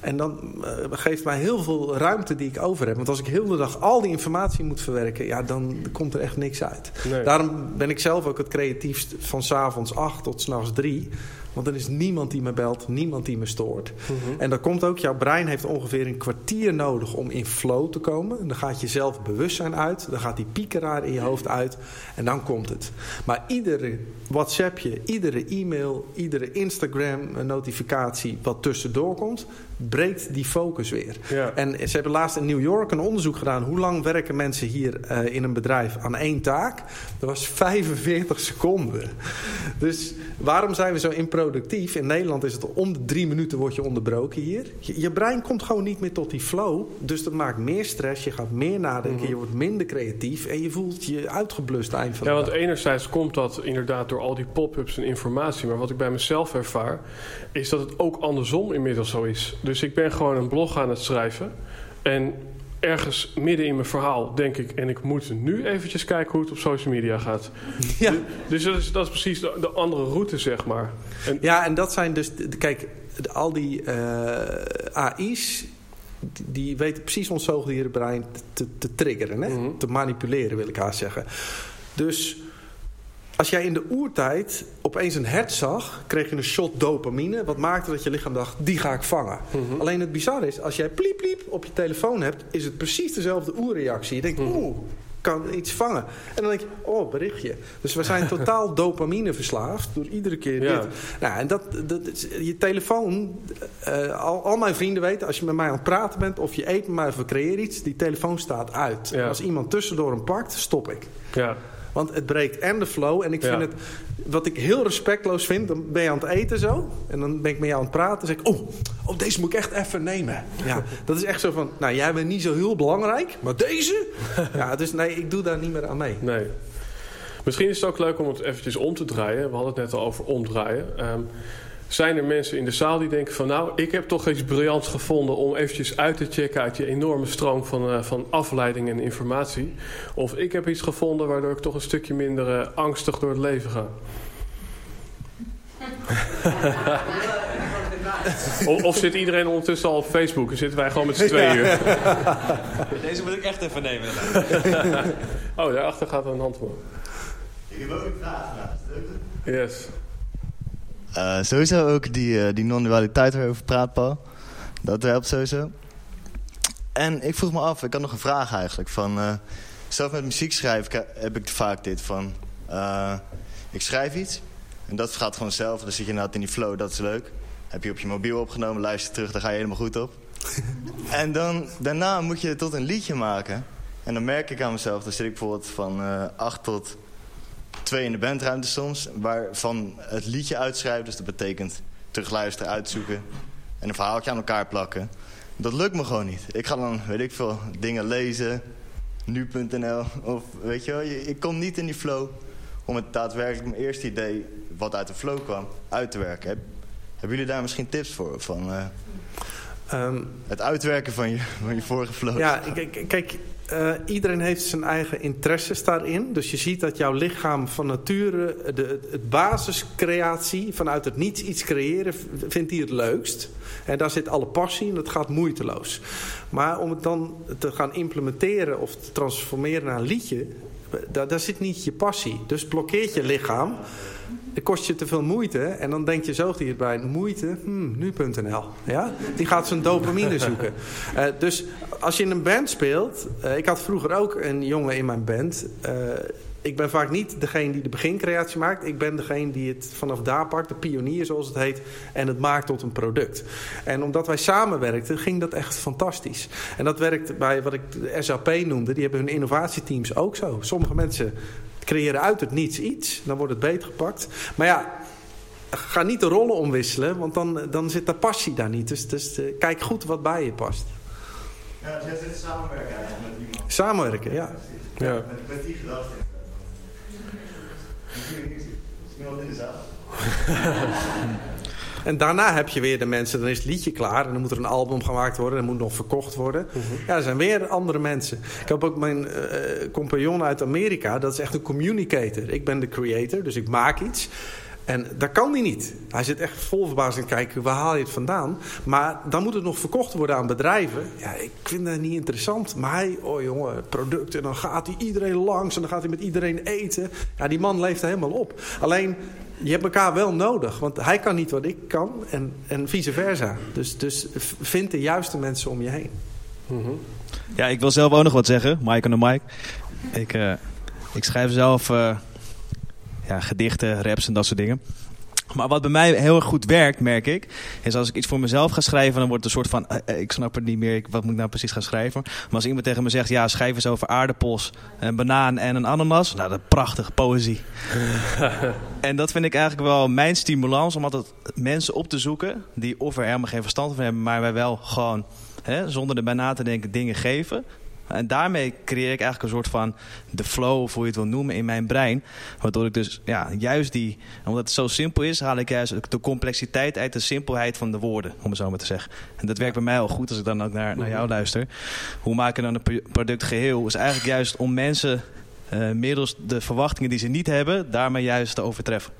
S2: En dan uh, geeft mij heel veel ruimte die ik over heb. Want als ik heel de dag al die informatie moet verwerken, ja, dan komt er echt niks uit. Daarom ben ik zelf ook het creatiefst van s'avonds acht tot s'nachts drie. Want er is niemand die me belt, niemand die me stoort. Mhm. En dat komt ook, jouw brein heeft ongeveer een kwartier nodig om in flow te komen. Dan gaat je zelf bewustzijn uit, dan gaat die piekeraar in je hoofd uit en dan komt het. Maar iedere WhatsAppje, iedere e-mail, iedere Instagram notificatie wat tussendoor komt, breekt die focus weer. En ze hebben laatst in New York een onderzoek gedaan. Hoe lang werken mensen hier uh, in een bedrijf aan één taak? Dat was 45 seconden. Dus waarom zijn we zo improductief? In Nederland is het om de drie minuten word je onderbroken hier. Je, je brein komt gewoon niet meer tot die flow. Dus dat maakt meer stress. Je gaat meer nadenken. Mhm. Je wordt minder creatief. En je voelt je uitgeblust eind van
S1: Ja,
S2: want
S1: enerzijds komt dat inderdaad door al die pop-ups en informatie. Maar wat ik bij mezelf ervaar... is dat het ook andersom inmiddels zo is. Dus ik ben gewoon een blog aan het schrijven. En ergens midden in mijn verhaal denk ik... en ik moet nu eventjes kijken hoe het op social media gaat. Ja. Dus dat is, dat is precies de, andere route, zeg maar.
S2: En, ja, en dat zijn dus... Kijk, al die uh, AI's... Die, weten precies ons zoogdierenbrein te, te triggeren. Hè? Mhm. Te manipuleren, wil ik haar zeggen. Dus als jij in de oertijd opeens een hert zag, kreeg je een shot dopamine. Wat maakte dat je lichaam dacht, die ga ik vangen. Mhm. Alleen het bizarre is, als jij pliep pliep op je telefoon hebt... is het precies dezelfde oerreactie. Je denkt, mm oeh, kan iets vangen. En dan denk je, oh, berichtje. Dus we zijn totaal dopamine verslaafd door iedere keer dit. Nou, en dat, dat, je telefoon, uh, al, al mijn vrienden weten, als je met mij aan het praten bent of je eet met mij of we creëren iets, die telefoon staat uit. Als iemand tussendoor hem pakt, stop ik. Ja. Want het breekt en de flow. En ik vind het, wat ik heel respectloos vind, dan ben je aan het eten zo. En dan ben ik met jou aan het praten. Dan zeg ik, oh, oh deze moet ik echt even nemen. Ja, dat is echt zo van, nou jij bent niet zo heel belangrijk, maar deze? Ja, dus nee, ik doe daar niet meer aan mee.
S1: Nee. Misschien is het ook leuk om het eventjes om te draaien. We hadden het net al over omdraaien. Um, zijn er mensen in de zaal die denken van... nou, ik heb toch iets briljants gevonden om eventjes uit te checken... uit je enorme stroom van, uh, van afleiding en informatie. Of ik heb iets gevonden waardoor ik toch een stukje minder uh, angstig door het leven ga. of, of, zit iedereen ondertussen al op Facebook en zitten wij gewoon met z'n tweeën?
S3: Deze moet ik echt even nemen.
S1: oh, daarachter gaat een hand voor.
S11: Ik heb ook een vraag.
S1: Yes.
S11: Uh, sowieso ook die, uh, die non-dualiteit waar je over praat, Paul. Dat helpt sowieso. En ik vroeg me af, ik had nog een vraag eigenlijk. Van, uh, zelf met muziek schrijven heb ik vaak dit van... ik schrijf iets en dat gaat gewoon zelf. Dan zit je inderdaad in die flow, dat is leuk. Heb je op je mobiel opgenomen, luister terug, daar ga je helemaal goed op. en dan, daarna moet je tot een liedje maken. En dan merk ik aan mezelf, dan zit ik bijvoorbeeld van 8 tot twee in de bandruimte soms, waarvan het liedje uitschrijven. Dus dat betekent terugluisteren, uitzoeken en een verhaaltje aan elkaar plakken. Dat lukt me gewoon niet. Ik ga dan, weet ik veel, dingen lezen, nu.nl of weet je wel. Ik kom niet in die flow om het daadwerkelijk mijn eerste idee, wat uit de flow kwam, uit te werken. hebben jullie daar misschien tips voor? Van, uh, um, het uitwerken van je, van je vorige flow.
S2: Ja, kijk, uh, iedereen heeft zijn eigen interesses daarin. Dus je ziet dat jouw lichaam van nature, de, het basiscreatie, vanuit het niets iets creëren, vindt hij het leukst. En daar zit alle passie in, dat gaat moeiteloos. Maar om het dan te gaan implementeren of te transformeren naar een liedje, daar, daar zit niet je passie. Dus blokkeert je lichaam het kost je te veel moeite. En dan denk je zo hierbij, moeite, hmm, nu.nl. Ja? Die gaat zijn dopamine zoeken. Uh, dus als je in een band speelt... Uh, ik had vroeger ook een jongen in mijn band... Uh, ik ben vaak niet degene die de begincreatie maakt. Ik ben degene die het vanaf daar pakt, de pionier zoals het heet, en het maakt tot een product. En omdat wij samenwerkten, ging dat echt fantastisch. En dat werkt bij wat ik de SAP noemde, die hebben hun innovatieteams ook zo. Sommige mensen creëren uit het niets iets. Dan wordt het beter gepakt. Maar ja, ga niet de rollen omwisselen, want dan, dan zit de passie daar niet. Dus, dus uh, kijk goed wat bij je past.
S11: Ja, dus het samenwerken eigenlijk met iemand.
S2: Samenwerken, ja.
S11: ja. Met, met die gedachte. Is iemand in de zaal?
S2: En daarna heb je weer de mensen, dan is het liedje klaar... en dan moet er een album gemaakt worden, en moet nog verkocht worden. Mhm. Ja, er zijn weer andere mensen. Ik heb ook mijn uh, compagnon uit Amerika, dat is echt een communicator. Ik ben de creator, dus ik maak iets... En dat kan hij niet. Hij zit echt vol verbazing kijken, waar haal je het vandaan? Maar dan moet het nog verkocht worden aan bedrijven. Ja, ik vind dat niet interessant. Maar hij, oh jongen, producten. En dan gaat hij iedereen langs en dan gaat hij met iedereen eten. Ja, die man leeft er helemaal op. Alleen, je hebt elkaar wel nodig. Want hij kan niet wat ik kan en, en vice versa. Dus, dus vind de juiste mensen om je heen.
S3: Mhm. Ja, ik wil zelf ook nog wat zeggen. Mike en de Mike. Ik, uh, ik schrijf zelf uh, ja, gedichten, raps en dat soort dingen. Maar wat bij mij heel erg goed werkt, merk ik, is als ik iets voor mezelf ga schrijven, dan wordt het een soort van, uh, ik snap het niet meer, wat moet ik nou precies gaan schrijven? Maar als iemand tegen me zegt, ja, schrijf eens over aardappels, een banaan en een ananas, nou, dat is prachtige poëzie. en dat vind ik eigenlijk wel mijn stimulans om altijd mensen op te zoeken die of er helemaal geen verstand van hebben, maar wij wel gewoon, hè, zonder erbij na te denken, dingen geven. En daarmee creëer ik eigenlijk een soort van de flow, of hoe je het wil noemen, in mijn brein. Waardoor ik dus ja, juist die, omdat het zo simpel is, haal ik juist de complexiteit uit de simpelheid van de woorden, om het zo maar te zeggen. En dat werkt bij mij al goed als ik dan ook naar, naar jou luister. Hoe maak je dan een product geheel? Is eigenlijk juist om mensen uh, middels de verwachtingen die ze niet hebben, daarmee juist te overtreffen.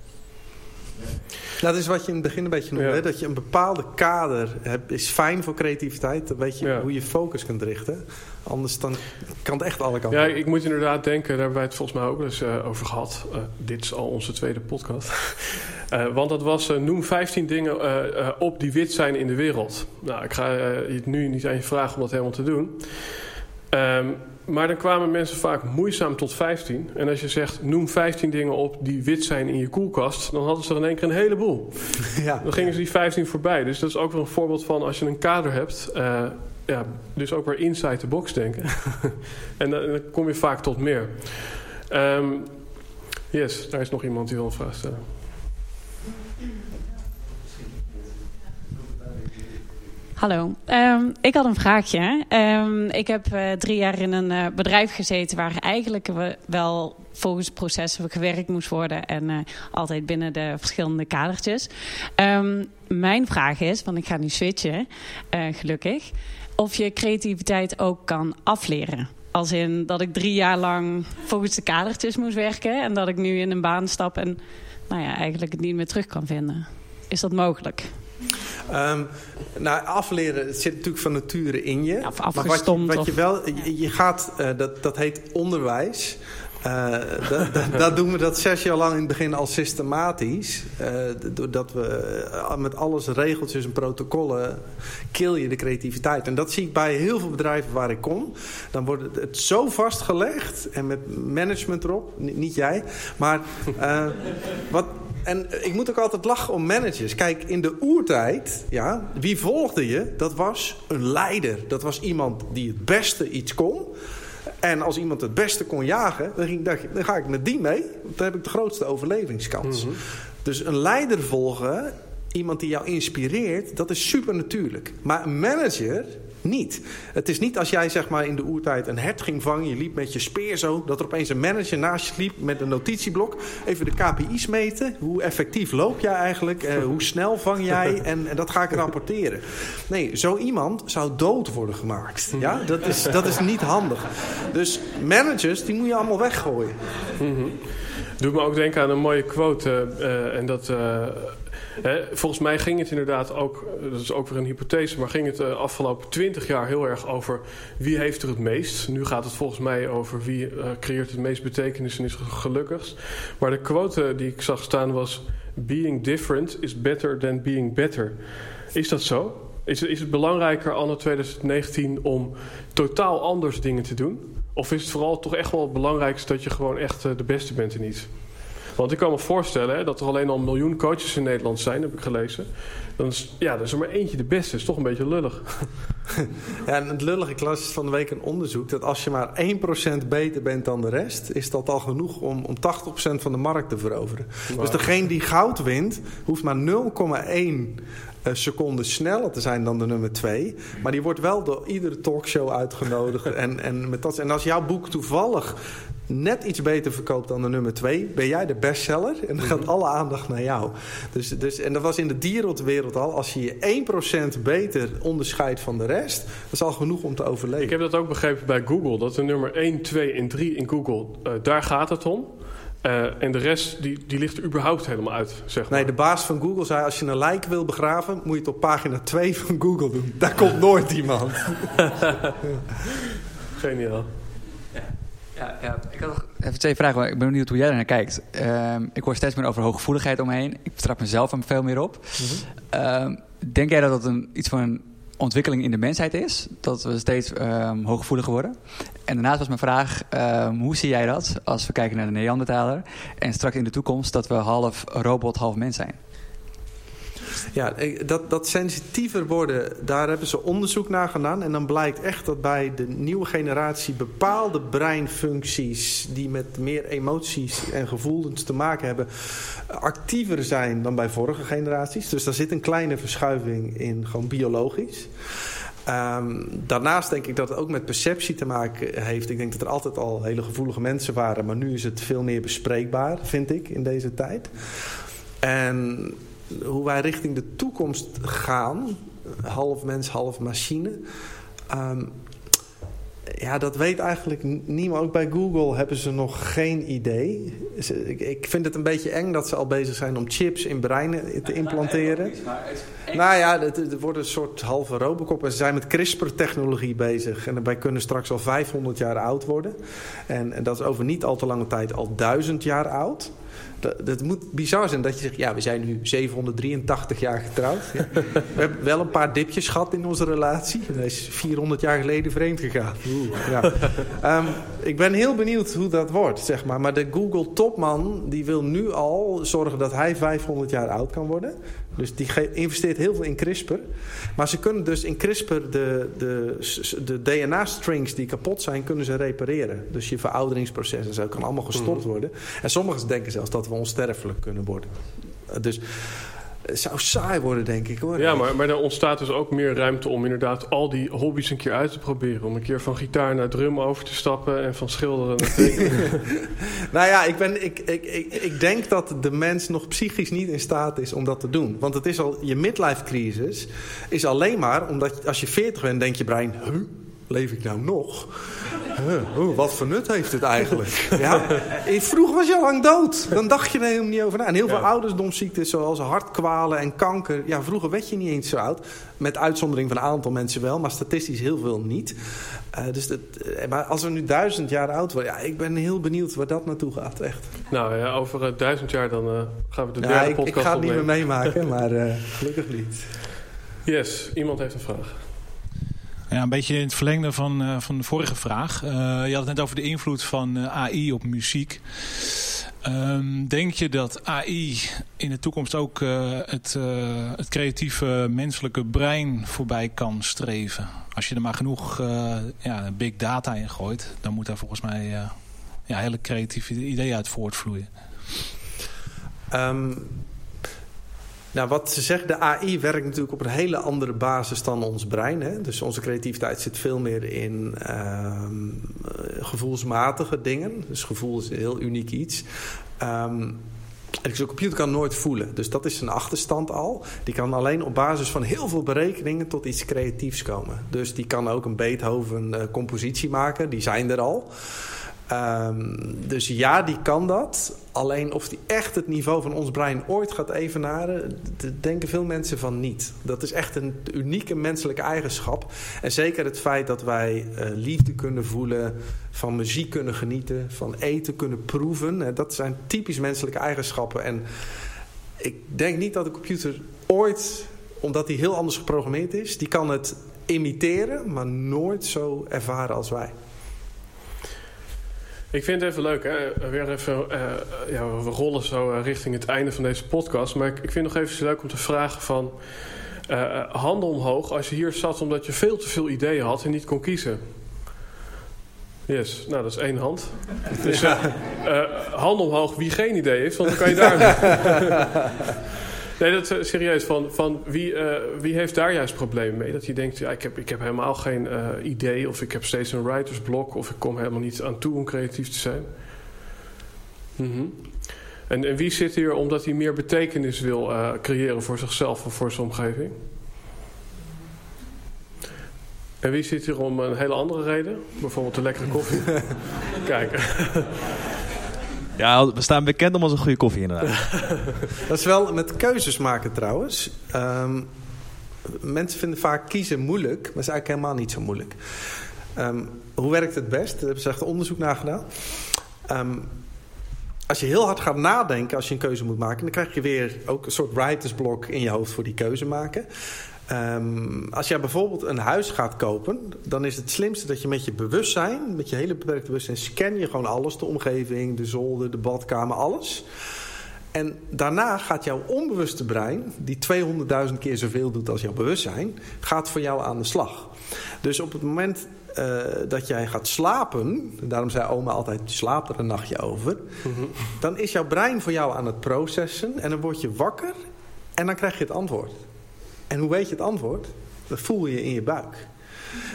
S2: Dat is wat je in het begin een beetje noemde. Dat je een bepaalde kader hebt, is fijn voor creativiteit. Dan weet je hoe je focus kunt richten. Anders dan kan het echt alle kanten.
S1: Ja, ik moet inderdaad denken, daar hebben wij het volgens mij ook eens uh, over gehad. Uh, dit is al onze tweede podcast. uh, want dat was, noem 15 dingen op die wit zijn in de wereld. Nou, ik ga je nu niet aan je vragen om dat helemaal te doen. Um, maar dan kwamen mensen vaak moeizaam tot 15. En als je zegt, noem 15 dingen op die wit zijn in je koelkast... dan hadden ze er in één keer een heleboel. Ja. Dan gingen ze die 15 voorbij. Dus dat is ook wel een voorbeeld van als je een kader hebt... Uh, ja, dus ook weer inside the box denken. en dan, dan, kom je vaak tot meer. Um, yes, daar is nog iemand die wil een vraag stellen.
S12: Hallo, um, ik had een vraagje. Um, ik heb uh, drie jaar in een uh, bedrijf gezeten waar eigenlijk wel volgens processen gewerkt moest worden en uh, altijd binnen de verschillende kadertjes. Um, mijn vraag is, want ik ga nu switchen, gelukkig, of je creativiteit ook kan afleren. Als in dat ik drie jaar lang volgens de kadertjes moest werken en dat ik nu in een baan stap en nou ja, eigenlijk het niet meer terug kan vinden. Is dat mogelijk?
S2: Um, nou, afleren, het zit natuurlijk van nature in je. Maar wat je, wat je wel, je, je gaat, uh, dat, dat heet onderwijs. Uh, dat doen we dat zes jaar lang in het begin al systematisch. Uh, doordat we uh, met alles regeltjes en protocollen kill je de creativiteit. En dat zie ik bij heel veel bedrijven waar ik kom. Dan wordt het zo vastgelegd en met management erop. Niet jij. Maar wat, en ik moet ook altijd lachen om managers. Kijk, in de oertijd, ja, wie volgde je? Dat was een leider. Dat was iemand die het beste iets kon. En als iemand het beste kon jagen, dan, ging, dan ga ik met die mee. Want dan heb ik de grootste overlevingskans. Mm -hmm. Dus een leider volgen, iemand die jou inspireert, dat is super natuurlijk. Maar een manager niet. Het is niet als jij zeg maar in de oertijd een hert ging vangen, je liep met je speer zo, dat er opeens een manager naast je liep met een notitieblok. Even de KPI's meten. Hoe effectief loop jij eigenlijk? Uh, hoe snel vang jij? En, en, dat ga ik rapporteren. Nee, zo iemand zou dood worden gemaakt. Ja? Dat, is, dat is niet handig. Dus managers, die moet je allemaal weggooien.
S1: Mm -hmm. Doet me ook denken aan een mooie quote. Uh, en dat... Uh Volgens mij ging het inderdaad ook, dat is ook weer een hypothese, maar ging het de afgelopen twintig jaar heel erg over wie heeft er het meest. Nu gaat het volgens mij over wie uh, creëert het meest betekenis en is gelukkigst. Maar de quote die ik zag staan was: Being different is better than being better. Is dat zo? Is, is het belangrijker anno 2019 om totaal anders dingen te doen? Of is het vooral toch echt wel het belangrijkste dat je gewoon echt de beste bent en niet? Want ik kan me voorstellen hè, dat er alleen al een miljoen coaches in Nederland zijn, heb ik gelezen. Dan is, ja, dan is er maar eentje de beste. is toch een beetje lullig.
S2: Ja, en het lullige klas is van de week een onderzoek dat als je maar 1% beter bent dan de rest, is dat al genoeg om, om 80% van de markt te veroveren. Wow. Dus degene die goud wint, hoeft maar 0,1 seconden sneller te zijn dan de nummer 2. Maar die wordt wel door iedere talkshow uitgenodigd. en, en, met dat, en als jouw boek toevallig net iets beter verkoopt dan de nummer 2, ben jij de bestseller. En dan gaat alle aandacht naar jou. Dus, dus, en dat was in de dierenwereld al. Als je je 1% beter onderscheidt van de rest, dat is al genoeg om te overleven.
S1: Ik heb dat ook begrepen bij Google. Dat de nummer 1, 2 en 3 in Google, uh, daar gaat het om. Uh, en de rest, die, die ligt er überhaupt helemaal uit, zeg maar.
S2: Nee, de baas van Google zei... als je een lijk wil begraven, moet je het op pagina 2 van Google doen. Daar komt nooit iemand.
S1: Geniaal.
S6: Ja, ja, ik had nog even twee vragen. Ik ben benieuwd hoe jij er naar kijkt. Um, ik hoor steeds meer over hooggevoeligheid omheen. Ik betrap mezelf er veel meer op. Mm -hmm. um, denk jij dat dat een, iets van een ontwikkeling in de mensheid is? Dat we steeds um, hooggevoeliger worden? En daarnaast was mijn vraag, hoe zie jij dat als we kijken naar de Neandertaler... en straks in de toekomst dat we half robot, half mens zijn?
S2: Ja, dat, dat sensitiever worden, daar hebben ze onderzoek naar gedaan. En dan blijkt echt dat bij de nieuwe generatie bepaalde breinfuncties... die met meer emoties en gevoelens te maken hebben... actiever zijn dan bij vorige generaties. Dus daar zit een kleine verschuiving in, gewoon biologisch. Um, daarnaast denk ik dat het ook met perceptie te maken heeft. Ik denk dat er altijd al hele gevoelige mensen waren... maar nu is het veel meer bespreekbaar, vind ik, in deze tijd. En hoe wij richting de toekomst gaan, half mens, half machine. Um, ja, dat weet eigenlijk niemand. Ook bij Google hebben ze nog geen idee. Ik, vind het een beetje eng dat ze al bezig zijn om chips in breinen te implanteren. Nou ja, het, wordt een soort halve robocop. En ze zijn met CRISPR-technologie bezig. En wij kunnen straks al 500 jaar oud worden. En, en dat is over niet al te lange tijd al 1000 jaar oud. Dat, dat, moet bizar zijn dat je zegt, ja, we zijn nu 783 jaar getrouwd. Ja. We hebben wel een paar dipjes gehad in onze relatie. Hij is 400 jaar geleden vreemd gegaan. Ja. Um, ik ben heel benieuwd hoe dat wordt, zeg maar. Maar de Google-topman, die wil nu al zorgen dat hij 500 jaar oud kan worden. Dus die investeert heel veel in CRISPR. Maar ze kunnen dus in CRISPR de, de, de DNA-strings die kapot zijn, kunnen ze repareren. Dus je verouderingsproces en zo kan allemaal gestopt worden. En sommigen denken zelfs dat we onsterfelijk kunnen worden. Dus het zou saai worden, denk ik hoor.
S1: Ja, maar, maar er ontstaat dus ook meer ruimte om inderdaad al die hobby's een keer uit te proberen. Om een keer van gitaar naar drum over te stappen en van schilderen naar tekenen.
S2: nou ja, ik, ben, ik, ik, ik, ik denk dat de mens nog psychisch niet in staat is om dat te doen. Want het is al, je midlife crisis is alleen maar omdat als je 40 bent, denk je brein, huh? Leef ik nou nog? Huh, wat voor nut heeft het eigenlijk? ja, vroeger was je al lang dood. Dan dacht je er helemaal niet over na. En heel veel ouderdomsziektes zoals hartkwalen en kanker. Ja, vroeger werd je niet eens zo oud. Met uitzondering van een aantal mensen wel, maar statistisch heel veel niet. Uh, dus dat, uh, maar als we nu duizend jaar oud worden, ja, ik ben heel benieuwd waar dat naartoe gaat, echt.
S1: Nou ja, over uh, duizend jaar dan gaan we de derde
S2: ik,
S1: podcast
S2: Ik ga het niet meer meemaken, maar gelukkig niet.
S1: Yes, iemand heeft een vraag.
S13: Ja, een beetje in het verlengde van, uh, van de vorige vraag. Uh, je had het net over de invloed van uh, AI op muziek. Um, denk je dat AI in de toekomst ook het, het creatieve menselijke brein voorbij kan streven? Als je er maar genoeg ja, big data in gooit, dan moet daar volgens mij ja, hele creatieve ideeën uit voortvloeien.
S2: Um, nou, wat ze zeggen, de AI werkt natuurlijk op een hele andere basis dan ons brein. Hè? Dus onze creativiteit zit veel meer in uh, gevoelsmatige dingen. Dus gevoel is een heel uniek iets. Um, een computer kan nooit voelen. Dus dat is een achterstand al. Die kan alleen op basis van heel veel berekeningen tot iets creatiefs komen. Dus die kan ook een Beethoven-compositie uh, maken. Die zijn er al. Um, dus ja, die kan dat. Alleen of die echt het niveau van ons brein ooit gaat evenaren, denken veel mensen van niet. Dat is echt een unieke menselijke eigenschap. En zeker het feit dat wij uh, liefde kunnen voelen, van muziek kunnen genieten, van eten kunnen proeven. Hè, dat zijn typisch menselijke eigenschappen. En ik denk niet dat de computer ooit, omdat hij heel anders geprogrammeerd is, die kan het imiteren, maar nooit zo ervaren als wij.
S1: Ik vind het even leuk, hè? Weer even, uh, ja, we rollen zo uh, richting het einde van deze podcast. Maar ik, ik vind het nog even leuk om te vragen van... Uh, handen omhoog als je hier zat omdat je veel te veel ideeën had en niet kon kiezen. Yes, nou dat is één hand. Dus handen omhoog wie geen idee heeft, want dan kan je daar... Nee, dat is serieus. Van, van wie, uh, wie heeft daar juist problemen mee? Dat je denkt, ja, ik, heb, ik heb helemaal geen uh, idee... of ik heb steeds een writersblok... of ik kom helemaal niet aan toe om creatief te zijn. Mm -hmm. en, en wie zit hier omdat hij meer betekenis wil uh, creëren... voor zichzelf of voor zijn omgeving? En wie zit hier om een hele andere reden? Bijvoorbeeld de lekkere koffie? Kijk...
S3: Ja, we staan bekend om onze goede koffie inderdaad.
S2: dat is wel met keuzes maken trouwens. Um, mensen vinden vaak kiezen moeilijk, maar is eigenlijk helemaal niet zo moeilijk. Um, hoe werkt het best? Daar hebben ze echt onderzoek naar gedaan. Um, als je heel hard gaat nadenken als je een keuze moet maken... dan krijg je weer ook een soort writersblok in je hoofd voor die keuze maken. Um, als jij bijvoorbeeld een huis gaat kopen, dan is het slimste dat je met je bewustzijn, met je hele beperkte bewustzijn, scan je gewoon alles: de omgeving, de zolder, de badkamer, alles. En daarna gaat jouw onbewuste brein, die 200.000 keer zoveel doet als jouw bewustzijn, gaat voor jou aan de slag. Dus op het moment uh, dat jij gaat slapen, daarom zei oma altijd: slaap er een nachtje over. Mm -hmm. Dan is jouw brein voor jou aan het processen en dan word je wakker en dan krijg je het antwoord. En hoe weet je het antwoord? Dat voel je in je buik.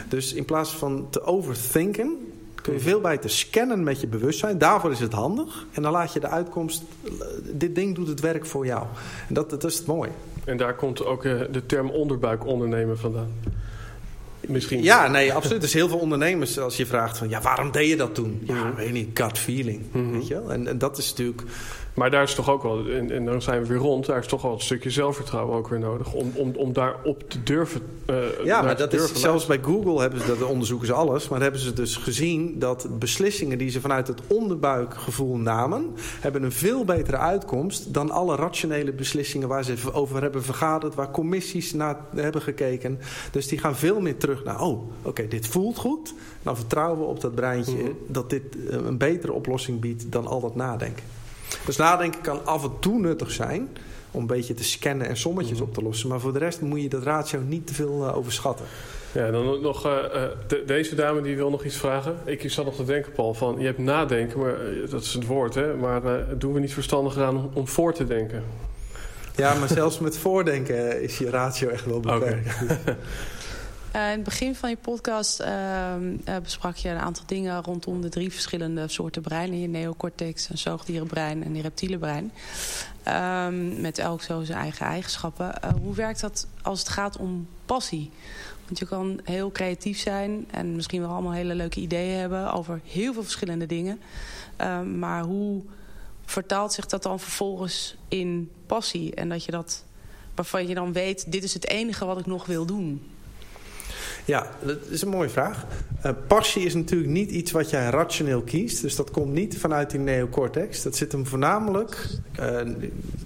S2: Dus in plaats van te overthinken, kun je veel beter scannen met je bewustzijn. Daarvoor is het handig. En dan laat je de uitkomst, dit ding doet het werk voor jou. En dat, dat is het mooi.
S1: En daar komt ook de term onderbuik ondernemen vandaan. Misschien.
S2: Ja, nee, absoluut. Er zijn heel veel ondernemers als je vraagt van... ja, waarom deed je dat toen? Ja, -hmm. weet niet, gut feeling. Mm -hmm. weet je wel? En, en dat is natuurlijk...
S1: Maar daar is toch ook wel, en, en, dan zijn we weer rond, daar is toch wel een stukje zelfvertrouwen ook weer nodig. Om, om, om daarop te durven. Uh,
S2: ja, maar dat is, zelfs bij Google hebben ze dat, onderzoeken ze alles. Maar hebben ze dus gezien dat beslissingen die ze vanuit het onderbuikgevoel namen, hebben een veel betere uitkomst dan alle rationele beslissingen waar ze over hebben vergaderd, waar commissies naar hebben gekeken. Dus die gaan veel meer terug naar, oh, oké, okay, dit voelt goed. Dan vertrouwen we op dat breintje mm -hmm. dat dit een betere oplossing biedt dan al dat nadenken. Dus nadenken kan af en toe nuttig zijn om een beetje te scannen en sommetjes op te lossen. Maar voor de rest moet je dat ratio niet te veel uh, overschatten.
S1: Ja, dan nog uh, de, deze dame die wil nog iets vragen. Ik zat nog te denken, Paul, van je hebt nadenken, maar dat is het woord, hè? Maar uh, doen we niet verstandiger aan om, om voor te denken?
S2: Ja, maar zelfs met voordenken is je ratio echt wel beperkt. Okay.
S9: Uh, in het begin van je podcast uh, besprak je een aantal dingen rondom de drie verschillende soorten brein. Je neocortex, een zoogdierenbrein en die reptiele brein. Um, met elk zo zijn eigen eigenschappen. Uh, hoe werkt dat als het gaat om passie? Want je kan heel creatief zijn en misschien wel allemaal hele leuke ideeën hebben over heel veel verschillende dingen. Um, maar hoe vertaalt zich dat dan vervolgens in passie? En dat je dat, waarvan je dan weet, dit is het enige wat ik nog wil doen.
S2: Ja, dat is een mooie vraag. Uh, passie is natuurlijk niet iets wat jij rationeel kiest. Dus dat komt niet vanuit die neocortex. Dat zit hem voornamelijk, uh,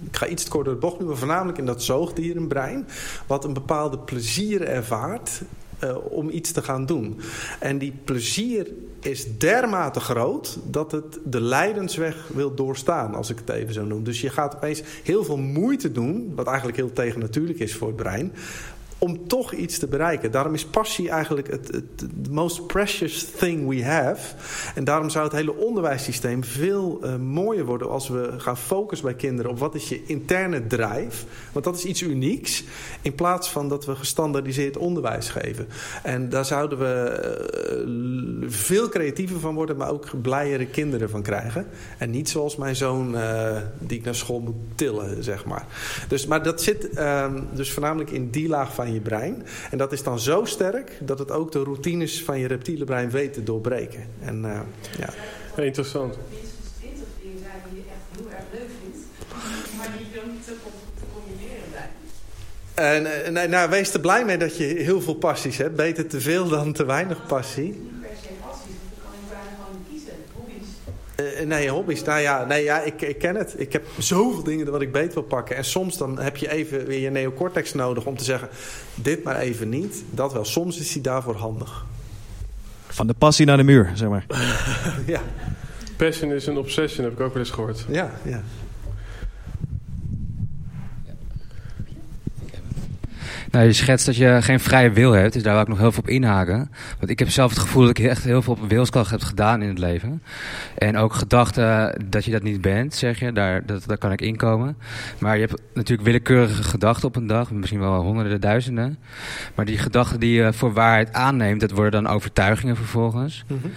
S2: ik ga iets kort door de bocht nu, maar voornamelijk in dat zoogdierenbrein. Wat een bepaalde plezier ervaart uh, om iets te gaan doen. En die plezier is dermate groot dat het de lijdensweg wil doorstaan, als ik het even zo noem. Dus je gaat opeens heel veel moeite doen, wat eigenlijk heel tegennatuurlijk is voor het brein om toch iets te bereiken. Daarom is passie eigenlijk het, het most precious thing we have. En daarom zou het hele onderwijssysteem veel uh, mooier worden als we gaan focussen bij kinderen op wat is je interne drijf. Want dat is iets unieks. In plaats van dat we gestandardiseerd onderwijs geven. En daar zouden we uh, veel creatiever van worden, maar ook blijere kinderen van krijgen. En niet zoals mijn zoon uh, die ik naar school moet tillen, zeg maar. Dus, maar dat zit dus voornamelijk in die laag van je brein. En dat is dan zo sterk dat het ook de routines van je reptiele brein weet te doorbreken. En, uh, ja.
S1: Interessant.
S2: En, nee, nou, wees er blij mee dat je heel veel passies hebt. Beter te veel dan te weinig passie. Uh, nee, hobby's. Nou ja, nee, ja ik, ik ken het. Ik heb zoveel dingen wat ik beter wil pakken. En soms dan heb je even weer je neocortex nodig om te zeggen... dit maar even niet. Dat wel. Soms is hij daarvoor handig.
S3: Van de passie naar de muur, zeg maar.
S2: ja.
S1: Passion is een obsession, heb ik ook wel eens gehoord.
S2: Ja, ja.
S14: Nou, je schetst dat je geen vrije wil hebt, dus daar wil ik nog heel veel op inhaken. Want ik heb zelf het gevoel dat ik echt heel veel op wilskracht heb gedaan in het leven. En ook gedachten dat je dat niet bent, zeg je, daar, dat, daar kan ik inkomen. Maar je hebt natuurlijk willekeurige gedachten op een dag, misschien wel honderden, duizenden. Maar die gedachten die je voor waarheid aanneemt, dat worden dan overtuigingen vervolgens. -hmm.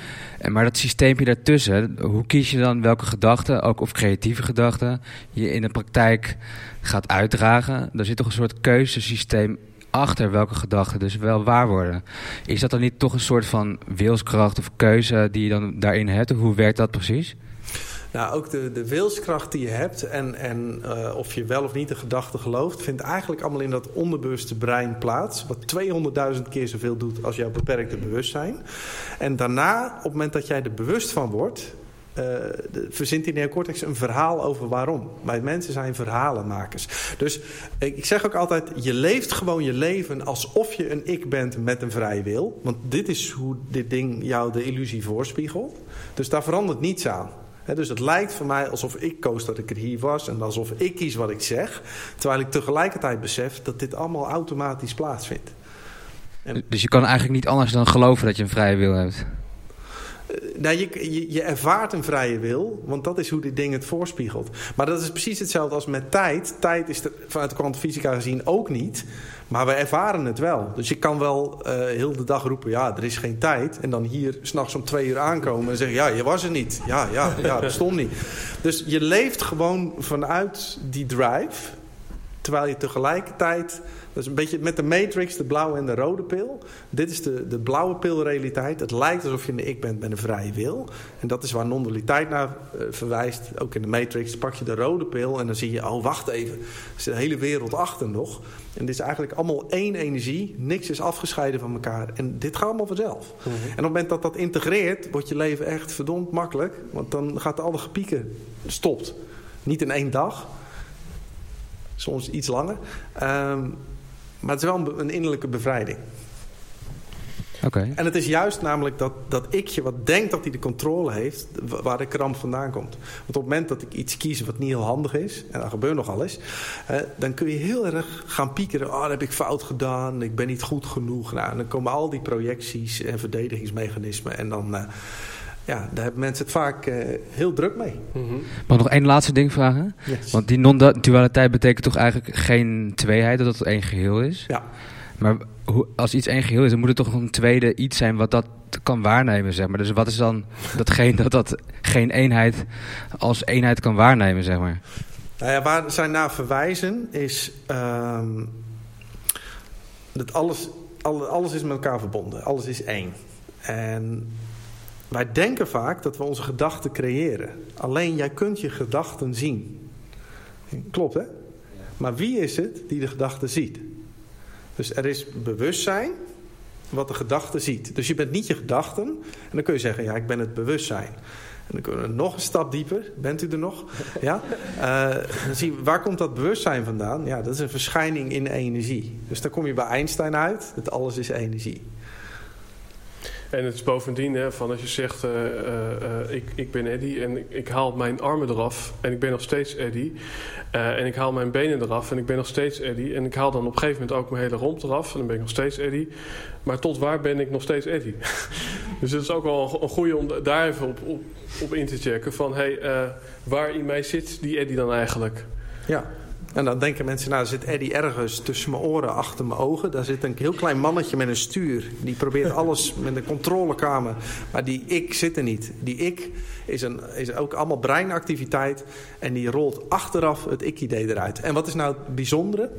S14: Maar dat systeempje daartussen, hoe kies je dan welke gedachten, ook of creatieve gedachten, je in de praktijk gaat uitdragen. Er zit toch een soort keuzesysteem achter welke gedachten dus wel waar worden. Is dat dan niet toch een soort van wilskracht of keuze die je dan daarin hebt? Hoe werkt dat precies?
S2: Nou, ook de, de wilskracht die je hebt en, en uh, of je wel of niet de gedachte gelooft, vindt eigenlijk allemaal in dat onderbewuste brein plaats. Wat 200.000 keer zoveel doet als jouw beperkte bewustzijn. En daarna, op het moment dat jij er bewust van wordt, uh, de, verzint die neocortex een verhaal over waarom. Wij mensen zijn verhalenmakers. Dus ik, ik zeg ook altijd, je leeft gewoon je leven alsof je een ik bent met een vrije wil. Want dit is hoe dit ding jou de illusie voorspiegelt. Dus daar verandert niets aan. He, dus het lijkt voor mij alsof ik koos dat ik er hier was en alsof ik kies wat ik zeg. Terwijl ik tegelijkertijd besef dat dit allemaal automatisch plaatsvindt.
S14: En... Dus je kan eigenlijk niet anders dan geloven dat je een vrije wil hebt?
S2: nou, je, je, je, ervaart een vrije wil, want dat is hoe dit ding het voorspiegelt. Maar dat is precies hetzelfde als met tijd. Tijd is er vanuit de kwantumfysica gezien ook niet, maar we ervaren het wel. Dus je kan wel uh, heel de dag roepen, ja, er is geen tijd. En dan hier s'nachts om twee uur aankomen en zeggen, ja, je was er niet. Ja, ja, ja, dat stond niet. Dus je leeft gewoon vanuit die drive, terwijl je tegelijkertijd dat is een beetje met de Matrix, de blauwe en de rode pil. Dit is de, de blauwe pilrealiteit. Het lijkt alsof je een ik bent met een vrije wil. En dat is waar non-dualiteit naar uh, verwijst. Ook in de Matrix pak je de rode pil en dan zie je... oh, wacht even, er zit de hele wereld achter nog. En dit is eigenlijk allemaal één energie. Niks is afgescheiden van elkaar. En dit gaat allemaal vanzelf. Mm -hmm. En op het moment dat dat integreert... wordt je leven echt verdomd makkelijk. Want dan gaat alle gepieken stopt. Niet in één dag. Soms iets langer. Um, maar het is wel een, een innerlijke bevrijding.
S14: Okay.
S2: En het is juist namelijk dat, dat ikje wat denkt dat hij de controle heeft, waar de kramp vandaan komt. Want op het moment dat ik iets kies wat niet heel handig is, en dat gebeurt nogal eens, eh, dan kun je heel erg gaan piekeren. Oh, dat heb ik fout gedaan, ik ben niet goed genoeg. Nou, en dan komen al die projecties en verdedigingsmechanismen. En dan, uh, ja, daar hebben mensen het vaak uh, heel druk mee.
S14: Mm -hmm. Mag ik nog één laatste ding vragen?
S2: Yes.
S14: Want die non-dualiteit betekent toch eigenlijk geen tweeheid, dat het één geheel is?
S2: Ja.
S14: Maar hoe, als iets één geheel is, dan moet er toch een tweede iets zijn wat dat kan waarnemen, zeg maar. Dus wat is dan datgene dat dat geen eenheid als eenheid kan waarnemen, zeg maar?
S2: Nou ja, waar zij naar verwijzen is ehm, dat alles, alles is met elkaar verbonden. Alles is één. En wij denken vaak dat we onze gedachten creëren. Alleen jij kunt je gedachten zien. Klopt hè? Maar wie is het die de gedachten ziet? Dus er is bewustzijn wat de gedachte ziet. Dus je bent niet je gedachten. En dan kun je zeggen, ja, ik ben het bewustzijn. En dan kunnen we nog een stap dieper. Bent u er nog? Ja? Uh, dan zie je, waar komt dat bewustzijn vandaan? Ja, dat is een verschijning in energie. Dus dan kom je bij Einstein uit. Dat alles is energie.
S1: En het is bovendien, hè, van als je zegt, uh, uh, ik, ik ben Eddie en ik, haal mijn armen eraf en ik ben nog steeds Eddie. en ik haal mijn benen eraf en ik ben nog steeds Eddie. En ik haal dan op een gegeven moment ook mijn hele romp eraf en dan ben ik nog steeds Eddie. Maar tot waar ben ik nog steeds Eddie? dus het is ook wel een goede om daar even op, op, in te checken. Van, hey, waar in mij zit die Eddie dan eigenlijk?
S2: Ja. En dan denken mensen, nou zit Eddie ergens tussen mijn oren, achter mijn ogen. Daar zit een heel klein mannetje met een stuur. Die probeert alles met een controlekamer. Maar die ik zit er niet. Die ik is, een, is ook allemaal breinactiviteit. En die rolt achteraf het ik-idee eruit. En wat is nou het bijzondere?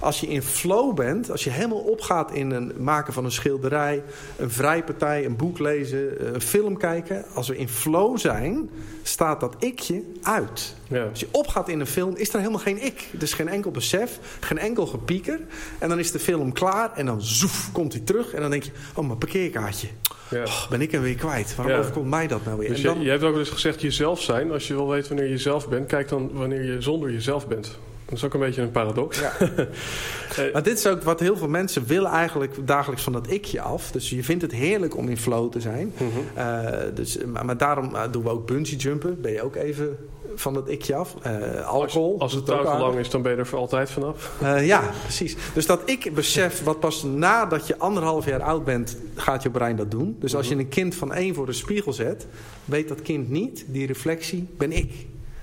S2: Als je in flow bent, als je helemaal opgaat in het maken van een schilderij... een vrijpartij, een boek lezen, een film kijken. Als we in flow zijn, staat dat ikje uit. Ja. Als je opgaat in een film, is er helemaal geen ik. Er is geen enkel besef, geen enkel gepieker. En dan is de film klaar en dan zoef, komt hij terug. En dan denk je, oh, mijn parkeerkaartje. Ja. Oh, ben ik hem weer kwijt? Waarom ja. overkomt mij dat nou weer?
S1: Dus dan... je, je, hebt ook wel eens gezegd jezelf zijn. Als je wil weten wanneer je zelf bent, kijk dan wanneer je zonder jezelf bent. Dat is ook een beetje een paradox. Ja.
S2: maar dit is ook wat heel veel mensen willen eigenlijk dagelijks van dat ikje af. Dus je vindt het heerlijk om in flow te zijn. -hmm. uh, dus, maar, maar, daarom doen we ook bungee jumpen. Ben je ook even van dat ikje af. Uh, alcohol.
S1: Als, als het te lang is, dan ben je er voor altijd vanaf.
S2: Uh, ja, precies. Dus dat ik besef, wat pas nadat je anderhalf jaar oud bent, gaat je brein dat doen. Dus als je een kind van één voor de spiegel zet, weet dat kind niet, die reflectie ben ik.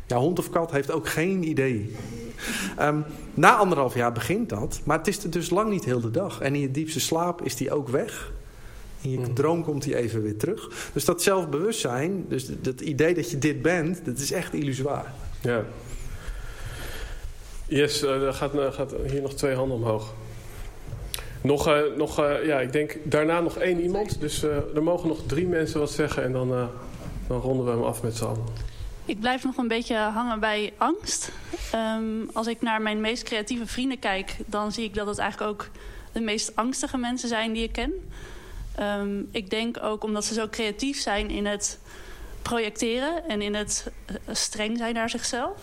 S2: Ja, hond of kat heeft ook geen idee. Um, na anderhalf jaar begint dat, maar het is er dus lang niet heel de dag. En in je diepste slaap is die ook weg. In je droom komt hij even weer terug. Dus dat zelfbewustzijn, dus dat idee dat je dit bent, dat is echt illusoir.
S1: Ja. Yes, uh, er gaat, uh, gaat, hier nog twee handen omhoog. Nog, uh, nog ja, ik denk daarna nog één iemand. Dus er mogen nog drie mensen wat zeggen en dan, dan ronden we hem af met z'n allen.
S15: Ik blijf nog een beetje hangen bij angst. Um, als ik naar mijn meest creatieve vrienden kijk, dan zie ik dat het eigenlijk ook de meest angstige mensen zijn die ik ken. Um, ik denk ook omdat ze zo creatief zijn in het projecteren en in het uh, streng zijn naar zichzelf.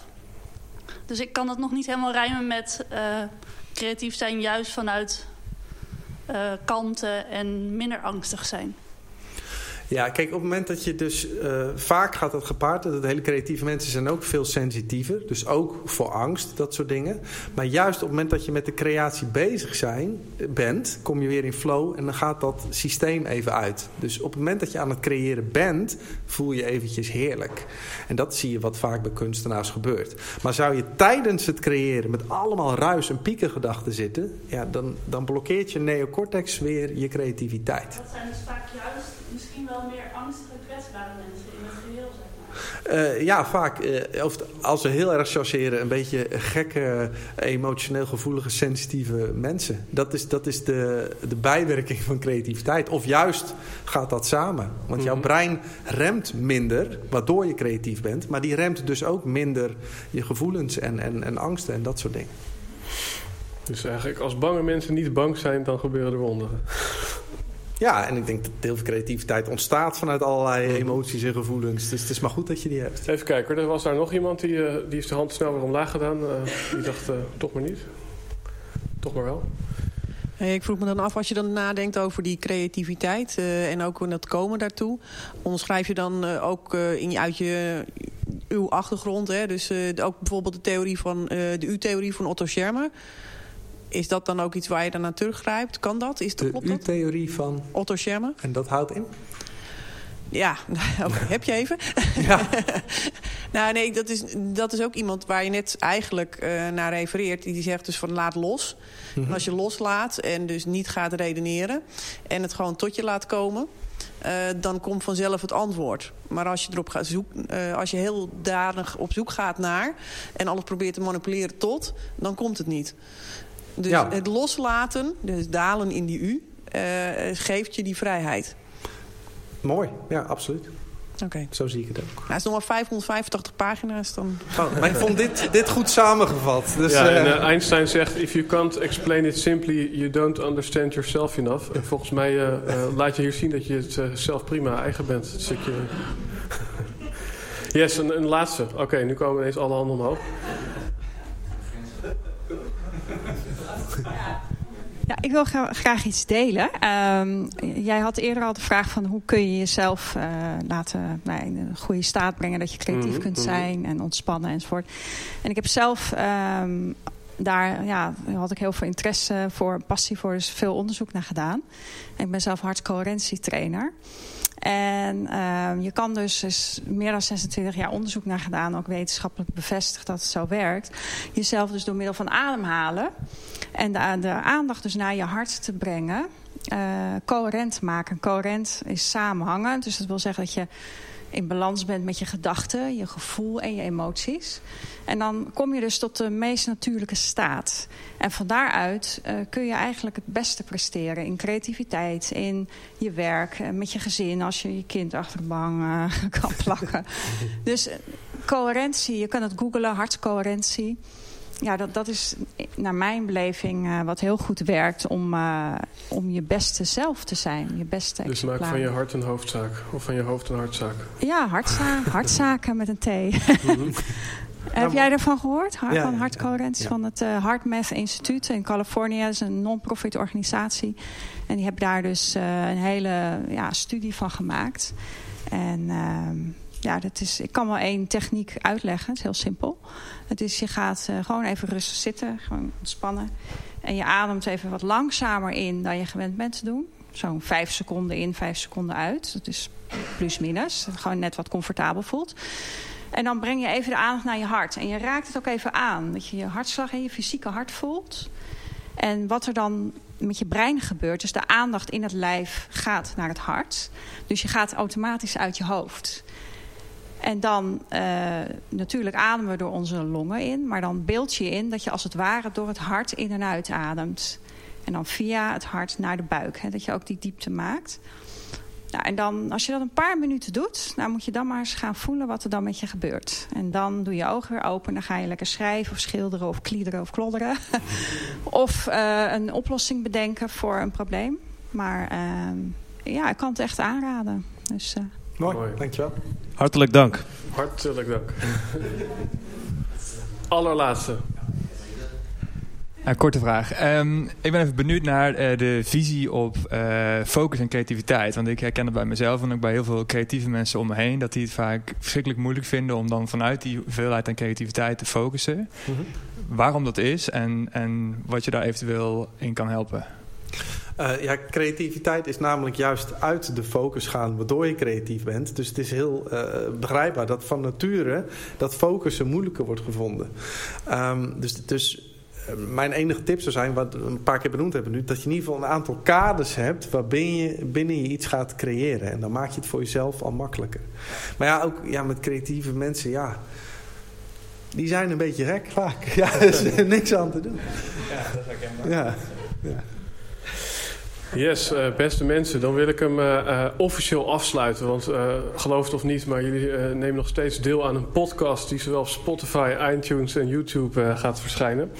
S15: Dus ik kan dat nog niet helemaal rijmen met uh, creatief zijn juist vanuit uh, kalmte en minder angstig zijn.
S2: Ja, kijk, op het moment dat je dus... Uh, vaak gaat dat gepaard. Dat hele creatieve mensen zijn ook veel sensitiever. Dus ook voor angst, dat soort dingen. Maar juist op het moment dat je met de creatie bezig zijn, bent... kom je weer in flow en dan gaat dat systeem even uit. Dus op het moment dat je aan het creëren bent... voel je eventjes heerlijk. En dat zie je wat vaak bij kunstenaars gebeurt. Maar zou je tijdens het creëren met allemaal ruis- en piekengedachten zitten... Ja, dan, dan blokkeert je neocortex weer je creativiteit.
S15: Dat zijn dus vaak juist misschien wel meer angstige, kwetsbare mensen in het geheel, zeg maar.
S2: Uh, ja, vaak. Uh, of als we heel erg chargeren, een beetje gekke, emotioneel gevoelige, sensitieve mensen. Dat is, dat is de, de bijwerking van creativiteit. Of juist gaat dat samen. Want jouw brein remt minder, waardoor je creatief bent. Maar die remt dus ook minder je gevoelens en, en, en angsten en dat soort dingen.
S1: Dus eigenlijk als bange mensen niet bang zijn, dan gebeuren er wonderen.
S2: Ja, en ik denk dat heel veel creativiteit ontstaat vanuit allerlei emoties en gevoelens. Dus het is maar goed dat je die hebt.
S1: Even kijken, er was daar nog iemand die, uh, die heeft de hand snel weer omlaag gedaan. Uh, die dacht, uh, toch maar niet. Toch maar wel.
S16: Hey, ik vroeg me dan af, als je dan nadenkt over die creativiteit en ook dat komen daartoe. Onderschrijf je dan ook in, uit je, uw achtergrond, hè? dus ook bijvoorbeeld de theorie van de U-theorie van Otto Schermer. Is dat dan ook iets waar je dan naar teruggrijpt? Kan dat? Is dat
S2: de U-theorie van...
S16: Otto Schermer.
S2: En dat houdt in?
S16: Ja, heb je even? Ja. nou nee, dat is, dat is ook iemand waar je net eigenlijk uh, naar refereert. Die zegt dus van laat los. Mm -hmm. als je loslaat en dus niet gaat redeneren... en het gewoon tot je laat komen... Uh, dan komt vanzelf het antwoord. Maar als je erop gaat zoeken, uh, als je heel dadig op zoek gaat naar... en alles probeert te manipuleren tot, dan komt het niet. Dus ja. het loslaten, dus dalen in die u, uh, geeft je die vrijheid.
S2: Mooi, ja, absoluut.
S16: Okay.
S2: Zo zie ik het ook.
S16: Nou, het is nog maar 585 pagina's. Dan...
S2: Oh, maar ik vond dit, dit goed samengevat. Dus,
S1: ja, en, uh, Einstein zegt... If you can't explain it simply, you don't understand yourself enough. En volgens mij uh, uh, laat je hier zien dat je het zelf prima eigen bent. Dus ik, yes, een, een laatste. Oké, okay, nu komen ineens alle handen omhoog.
S17: Ja, ik wil graag iets delen. Um, jij had eerder al de vraag van hoe kun je jezelf uh, laten nou, in een goede staat brengen. Dat je creatief mm -hmm. kunt zijn en ontspannen enzovoort. En ik heb zelf um, daar ja, had ik heel veel interesse voor, passie voor. Dus veel onderzoek naar gedaan. En ik ben zelf hartcoherentietrainer. En uh, je kan dus, is meer dan 26 jaar onderzoek naar gedaan, ook wetenschappelijk bevestigd dat het zo werkt. Jezelf dus door middel van ademhalen en de, de aandacht dus naar je hart te brengen, uh, coherent maken. Coherent is samenhangend, dus dat wil zeggen dat je in balans bent met je gedachten, je gevoel en je emoties. En dan kom je dus tot de meest natuurlijke staat. En van daaruit uh, kun je eigenlijk het beste presteren in creativiteit, in je werk, uh, met je gezin, als je je kind achter de bank uh, kan plakken. dus coherentie, je kan het googlen, hartcoherentie. Ja, dat, dat is naar mijn beleving uh, wat heel goed werkt om, uh, om je beste zelf te zijn. Je beste
S1: dus maak van je hart een hoofdzaak. Of van je hoofd een hartzaak.
S17: Ja, hartza hartzaken met een T. Mm -hmm. Heb jij ervan gehoord? Ja, van hartcoherentie ja. van het uh, HeartMath Instituut in Californië. Dat is een non-profit organisatie. En die hebben daar dus uh, een hele ja, studie van gemaakt. En uh, ja, dat is, ik kan wel één techniek uitleggen. Het is heel simpel. Het is, je gaat uh, gewoon even rustig zitten. Gewoon ontspannen. En je ademt even wat langzamer in dan je gewend bent te doen. Zo'n vijf seconden in, vijf seconden uit. Dat is plus minus. Gewoon net wat comfortabel voelt. En dan breng je even de aandacht naar je hart. En je raakt het ook even aan. Dat je je hartslag en je fysieke hart voelt. En wat er dan met je brein gebeurt. Dus de aandacht in het lijf gaat naar het hart. Dus je gaat automatisch uit je hoofd. En dan uh, natuurlijk ademen we door onze longen in. Maar dan beeld je in dat je als het ware door het hart in en uit ademt. En dan via het hart naar de buik. Hè, dat je ook die diepte maakt. Nou, en dan, als je dat een paar minuten doet, nou moet je dan maar eens gaan voelen wat er dan met je gebeurt. En dan doe je ogen weer open. Dan ga je lekker schrijven of schilderen of kliederen of klodderen. of uh, een oplossing bedenken voor een probleem. Maar uh, ja, ik kan het echt aanraden. Dus, uh,
S2: Mooi, Mooi, dankjewel.
S3: Hartelijk dank.
S1: Hartelijk dank. Allerlaatste.
S18: Een korte vraag. Um, ik ben even benieuwd naar uh, de visie op uh, focus en creativiteit. Want ik herken het bij mezelf en ook bij heel veel creatieve mensen om me heen... dat die het vaak verschrikkelijk moeilijk vinden om dan vanuit die veelheid aan creativiteit te focussen. Mm -hmm. Waarom dat is en, en wat je daar eventueel in kan helpen.
S2: Uh, ja, creativiteit is namelijk juist uit de focus gaan waardoor je creatief bent. Dus het is heel uh, begrijpbaar dat van nature dat focussen moeilijker wordt gevonden. Um, dus, dus mijn enige tip zou zijn, wat we een paar keer benoemd hebben nu... dat je in ieder geval een aantal kaders hebt waarbinnen je, binnen je iets gaat creëren. En dan maak je het voor jezelf al makkelijker. Maar ja, ook ja, met creatieve mensen, ja... Die zijn een beetje gek vaak. Ja, er is niks aan te doen.
S18: Ja, dat is ook
S2: Ja, ja.
S1: Yes, uh, beste mensen, dan wil ik hem uh, uh, officieel afsluiten. Want geloof het of niet, maar jullie nemen nog steeds deel aan een podcast... die zowel op Spotify, iTunes en YouTube gaat verschijnen.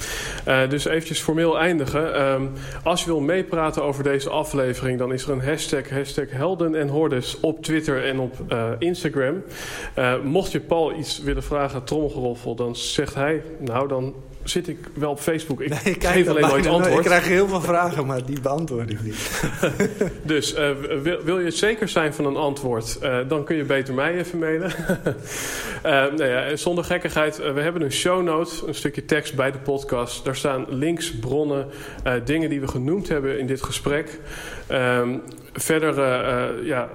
S1: dus eventjes formeel eindigen. Um, als je wil meepraten over deze aflevering... dan is er een hashtag, hashtag Helden en op Twitter en op Instagram. mocht je Paul iets willen vragen, trommelgeroffel, dan zegt hij... nou, dan zit ik wel op Facebook. Ik, nee, ik geef alleen nooit antwoord.
S2: Ik krijg heel veel vragen, maar die beantwoord ik niet.
S1: dus uh, wil, wil, je zeker zijn van een antwoord, uh, dan kun je beter mij even mailen. uh, nou ja, zonder gekkigheid, we hebben een show note, een stukje tekst bij de podcast. Daar staan links, bronnen, dingen die we genoemd hebben in dit gesprek. Um, verder, ja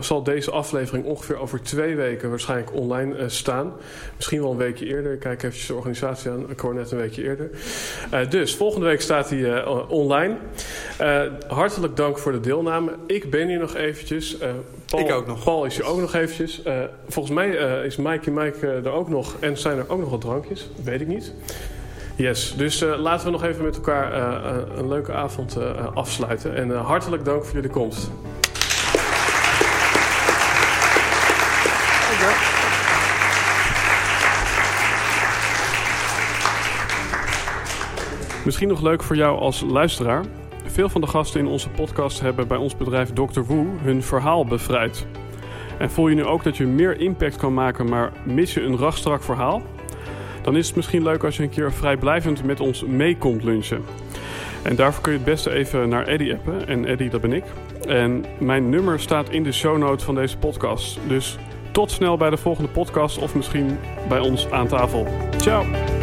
S1: zal deze aflevering ongeveer over twee weken waarschijnlijk online staan. Misschien wel een weekje eerder. Ik kijk even de organisatie aan. Ik hoor net een weekje eerder. dus volgende week staat hij online. hartelijk dank voor de deelname. Ik ben hier nog eventjes. Paul,
S2: ik ook nog.
S1: Paul is hier ook nog eventjes. volgens mij is Mike en Mike er ook nog. En zijn er ook nog wat drankjes. Weet ik niet. Yes, dus uh, laten we nog even met elkaar uh, een leuke avond uh, afsluiten. En hartelijk dank voor jullie komst. Misschien nog leuk voor jou als luisteraar. Veel van de gasten in onze podcast hebben bij ons bedrijf Dr. Woe hun verhaal bevrijd. En voel je nu ook dat je meer impact kan maken, maar mis je een rachtstrak verhaal? Dan is het misschien leuk als je een keer vrijblijvend met ons mee komt lunchen. En daarvoor kun je het beste even naar Eddie appen. En Eddie, dat ben ik. En mijn nummer staat in de show notes van deze podcast. Dus tot snel bij de volgende podcast of misschien bij ons aan tafel. Ciao!